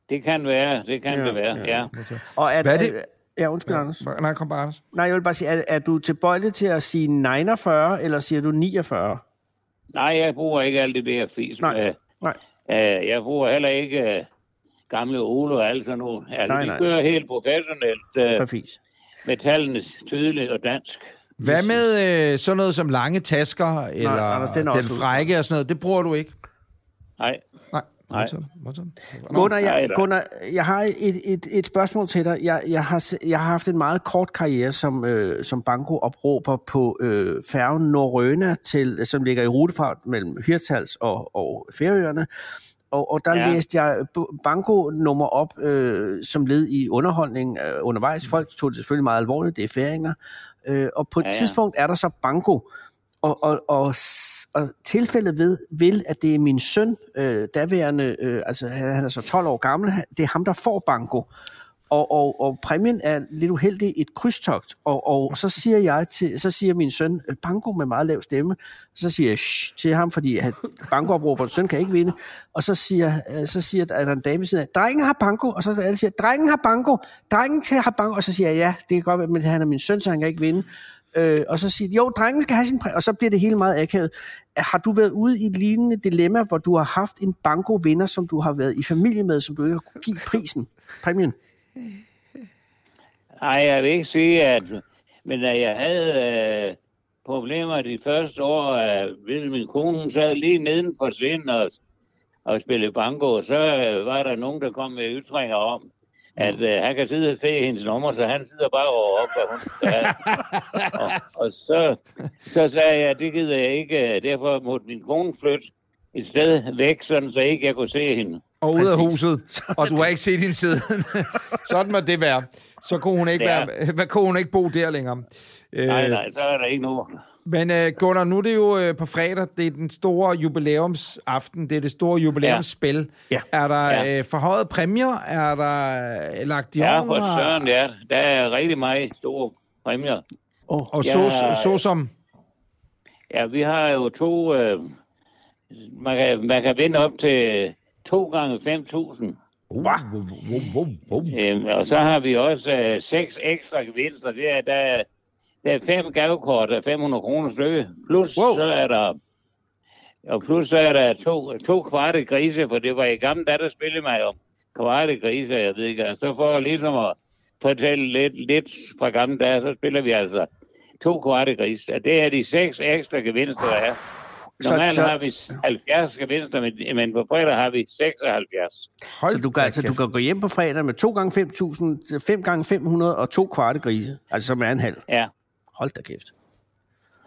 Det kan være, det kan
Ja,
ja, det være,
ja.
ja.
Og at,
Hvad er det?
Ja, undskyld, ja. Anders.
Nej, kom bare, Anders.
Nej, jeg vil bare sige, er, er du tilbøjelig til at sige 49, eller siger du 49?
Nej, jeg bruger ikke alt det der fis.
Nej,
med-
nej.
Øh, jeg bruger heller ikke øh, gamle Ole og alt sådan noget. Altså,
Nej,
vi
nej.
kører helt professionelt øh,
Præcis.
med tallene tydeligt og dansk.
Hvad med øh, sådan noget som lange tasker, eller
Anders, den
den, frække og sådan noget? Det bruger du ikke?
Nej,
Nej.
Nej.
Modtaget, modtaget.
Gunnar, jeg. Gunnar, jeg har et, et, et spørgsmål til dig. Jeg, jeg, har, jeg har haft en meget kort karriere som, øh, som banko-opråber på øh, færgen Norrøna, til, som ligger i rutefart mellem Hirtshals og, og Færøerne. Og, og der ja. Læste jeg banko-nummer op som som led i underholdning øh, undervejs. Folk tog det selvfølgelig meget alvorligt, det er færinger. Øh, og på et ja,
Ja,
ja.
ja.
tidspunkt er der så banko. Og, og, og, og tilfældet ved, vil, at det er min søn, øh, daværende, øh, altså han han er så 12 år gammel, det er ham, der får banko. Og, og, og præmien er lidt uheldig et krydstogt. Og, og så siger jeg til, så siger min søn, øh, banko med meget lav stemme, så siger jeg Shh, til ham, fordi han, bankoopråberen søn kan ikke vinde. Og så siger, øh, så siger at er der en dame ved siden af, drengen har banko, og så siger alle siger, drengen har banko, drengen har banko, og så siger jeg, ja, det kan godt være, men han er min søn, så han kan ikke vinde. Øh, og så siger de, jo, drengen skal have sin præmie, og så bliver det hele meget akavet. Har du været ude i et lignende dilemma, hvor du har haft en banko-vinder, som du har været i familie med, som du ikke har kunne give prisen, præmien?
Nej, jeg vil ikke sige, at... Men da jeg havde øh, problemer de første år, øh, ved min kone sad lige neden for sind og, og spillede banko, så øh, var der nogen, der kom med ytringer om, at øh, han kan sidde og se hendes nummer, så han sidder bare over op, hvad hun skal [LAUGHS] og, og så, så sagde jeg, at det gider jeg ikke, øh, derfor måtte min kone flytte et sted væk, sådan så ikke jeg kunne se hende.
Og ud af huset, og du har ikke set hende siden. [LAUGHS] Sådan må det være. Så kunne hun ikke,
Ja.
være, [LAUGHS] hvad kunne hun ikke bo der længere. Øh,
Nej, nej, så er der ikke noget.
Men uh, Gunnar, nu er det jo uh, på fredag, det er den store jubilæumsaften, det er det store jubilæumsspil.
Ja.
Er der
Ja.
uh, forhøjet præmier? Er der uh, lagt i
Ja, for søren, ja. Der er rigtig meget store præmier.
Oh,
Og
Ja.
så, så som...
Ja, vi har jo to... Øh, man, kan, man kan vinde op til to gange 5.000.
Wow, wow, wow, wow, wow.
Øhm, og så har vi også øh, seks ekstra gevinster. Det er, der, er- der er fem gavekort af 500 kroner stykke. Plus
Wow.
så er der... Og plus så er der to, to kvarte grise, for det var i gamle dage, der spillede mig om kvarte grise, jeg ved ikke. Og så for ligesom at fortælle lidt, lidt fra gamle dage, så spiller vi altså to kvarte grise. Og det er de seks ekstra gevinster, der er.
Så-
Normalt
så-
har vi 70 gevinster, men, men på fredag har vi 76.
Hold
Så du kan, altså, du kan gå hjem på fredag med 2 gange 5.000, 5 gange 500 og to kvarte grise. Altså som er en halv.
Ja,
Hold da kæft.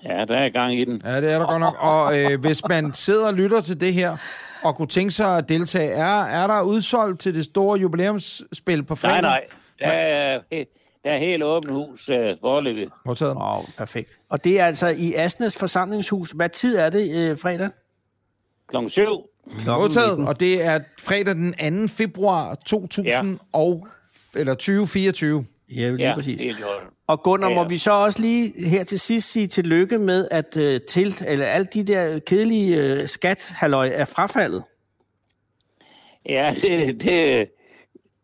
ja der er gang i den.
Ja, det er der godt nok. Og øh, hvis man sidder og lytter til det her, og kunne tænke sig at deltage, er, er der udsolgt til det store jubilæumsspil på fredag?
Nej, nej. Der er, der er helt åbent hus øh, forløbig.
Modtaget.
Wow, perfekt. Og det er altså i Asnes forsamlingshus. Hvad tid er det øh, fredag?
Klokken 7.
Klokken
Modtaget,
19.
og det er fredag den 2. februar 2000 og, eller 2024.
Ja, lige
Ja,
præcis.
det gjort.
Og Gunnar,
Ja,
må
ja.
vi så også lige her til sidst sige tillykke med, at øh, til, eller alle de der kedelige øh, skat er frafaldet.
Ja, [LAUGHS] det, det,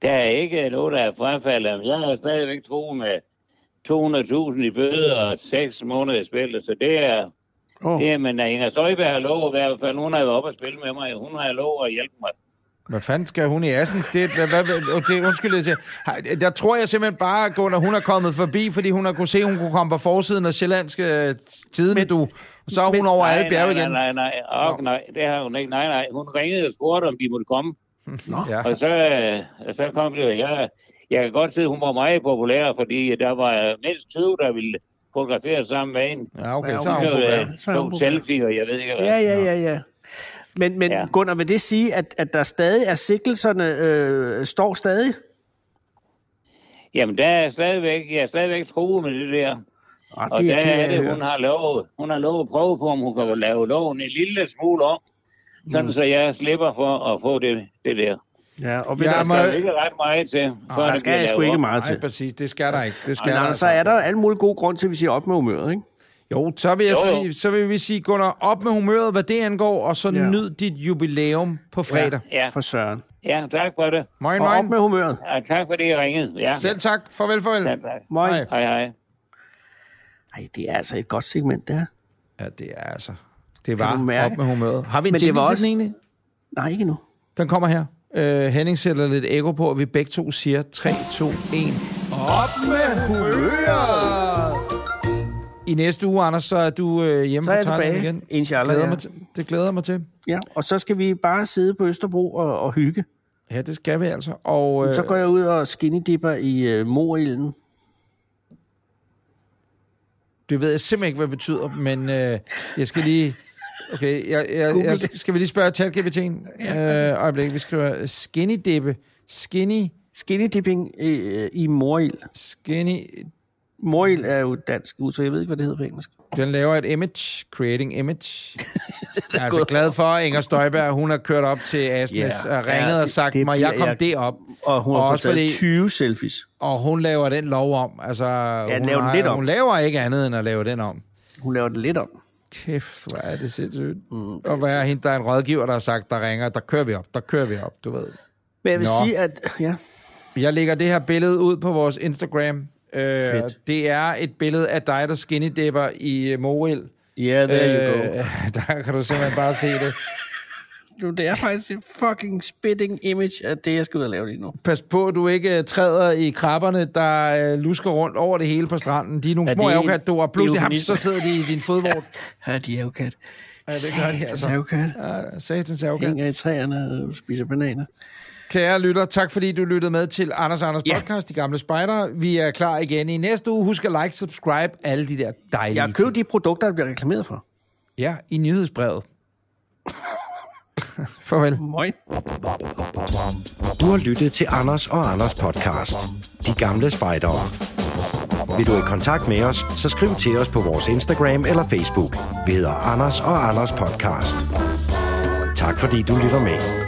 der er ikke noget, der er frafaldet. Men Jeg har stadigvæk tro med 200.000 i bøde og 6 måneder i spillet, så det er,
Oh.
det men Inger Støjberg har lov i hvert fald. Hun har jo oppe at spille med mig. Hun har lov at hjælpe mig.
Hvad fanden skal hun i Assens? Det, hvad, hvad, hvad, det, undskyld, jeg siger. Har- Der tror jeg simpelthen bare, Gunnar, hun er kommet forbi, fordi hun har kunne se, at hun kunne komme på forsiden af Sjællandske Tidene,
Men-
du. Og så er hun
men-
over alle
nej,
bjerge
nej,
igen.
nej, nej, nej. Og, nej, det har hun ikke. Nej, nej. Hun ringede og spurgte, om de måtte komme. [LAUGHS]
Ja.
Og så, øh, så kom det. Jeg, jeg kan godt se, at hun var meget populær, fordi der var mindst 20, der ville fotografere sammen med en.
Ja, okay, så er
hun
hun
er hun
To
populær.
selfie, og jeg ved ikke hvad.
Ja, ja, ja, ja. Men, men ja. Gunnar, vil det sige, at, at der stadig er sikkelserne, øh, står stadig?
Jamen, der er stadigvæk, jeg er stadigvæk troet med det der.
Ah,
Og der
kan
er det, hun har lovet. Hun har lovet at prøve på, om hun kan lave loven en lille smule om. Sådan,
Mm.
så jeg slipper for at få det, det der.
Ja, og
Ja,
Der skal ikke ret meget til, før
der
det
skal jeg sgu ikke meget
Nej,
til.
præcis. Det skal der ikke. Det skal
Men
der
altså,
altså.
er der alle mulige gode grunde til, at vi siger op med humøret, ikke?
Jo, så vil, jeg
Jo, jo.
sige, så vil vi sige, Gunnar, op med humøret, hvad det angår, og så
Ja.
nyd dit jubilæum på fredag.
Ja,
For søren.
ja, tak for det.
Moin,
Og op med humøret.
Ja, tak for det, I ringede. Ja,
Selv tak. Farvel, farvel.
ja tak.
Moin.
Hej.
Hej, hej.
Ej, det er altså et godt segment, der.
Ja, det er altså... Det
Kan
var
du mærke?
op med humøret. Har vi en
Men det
jingle
var
til
også-
den egentlig?
Nej, ikke nu.
Den kommer her. Uh, Henning sætter lidt ekko på, at vi begge to siger 3, 2, 1. Op med humøret! I næste uge, Anders, så er du øh, hjemme
Så er
Thailand igen.
Inshallah,
Glæder
ja.
mig til, det glæder mig til.
Ja, og så skal vi bare sidde på Østerbro og, og hygge.
Ja, det skal vi altså. Og, øh,
Så går jeg ud og skinny dipper i øh, morilden.
Det ved jeg simpelthen ikke, hvad det betyder, men øh, jeg skal lige... Okay, jeg, jeg,
Google
jeg,
det.
skal vi lige spørge ChatGPT'en? Ja. Øh, øjeblik, vi skriver skinny dippe. Skinny,
Skinny dipping øh, i morild.
skinny...
Morild er jo et dansk ud, så jeg ved ikke, hvad det hedder på engelsk.
Den laver et image, creating image. [LAUGHS] jeg er altså glad for, at Inger Støjberg, hun har kørt op til Asnes
Ja.
og ringet
Ja,
og
det-
sagt,
det
må jeg komme
jeg-
derop?
Og hun har
Og
fået
også
taget
fordi-
20 selfies.
Og hun laver den lov om. Altså,
den
hun,
laver den lidt om.
hun laver ikke andet end at lave den om.
Hun laver det lidt om.
Kæft, hvor er det sindssygt. Mm, og hvad er hende, der er en rådgiver, der har sagt, der ringer, der kører vi op, der kører vi op, du ved.
Men jeg vil
Nå.
sige, at... Ja,
Jeg lægger det her billede ud på vores Instagram. Øh,
Fedt.
det er et billede af dig, der skinny dipper i uh, Moril.
yeah, there you go.
Øh, [LAUGHS] der kan du simpelthen bare se det.
Du, det er faktisk et fucking spitting image af det, jeg skal ud og lave lige nu.
Pas på, at du ikke uh, træder i krabberne, der uh, lusker rundt over det hele på stranden. De er nogle
Er
små avokat, og pludselig ham, så sidder de i din fodvort. [LAUGHS]
Ja, de er jo kat.
Ja, det gør de altså.
Avokat.
Ja, satans avokat.
Hænger i træerne og spiser bananer.
Kære lytter, tak fordi du lyttede med til Anders Anders
Ja.
podcast, De Gamle Spejdere. Vi er klar igen i næste uge. Husk at like, subscribe, alle de der dejlige
Jeg har købt
ting.
de produkter, der bliver reklameret for.
Ja, i nyhedsbrevet. [LAUGHS] Farvel.
Moin.
Du har lyttet til Anders og Anders podcast. De gamle spejdere. Vil du i kontakt med os, så skriv til os på vores Instagram eller Facebook. Vi hedder Anders og Anders podcast. Tak fordi du lytter med.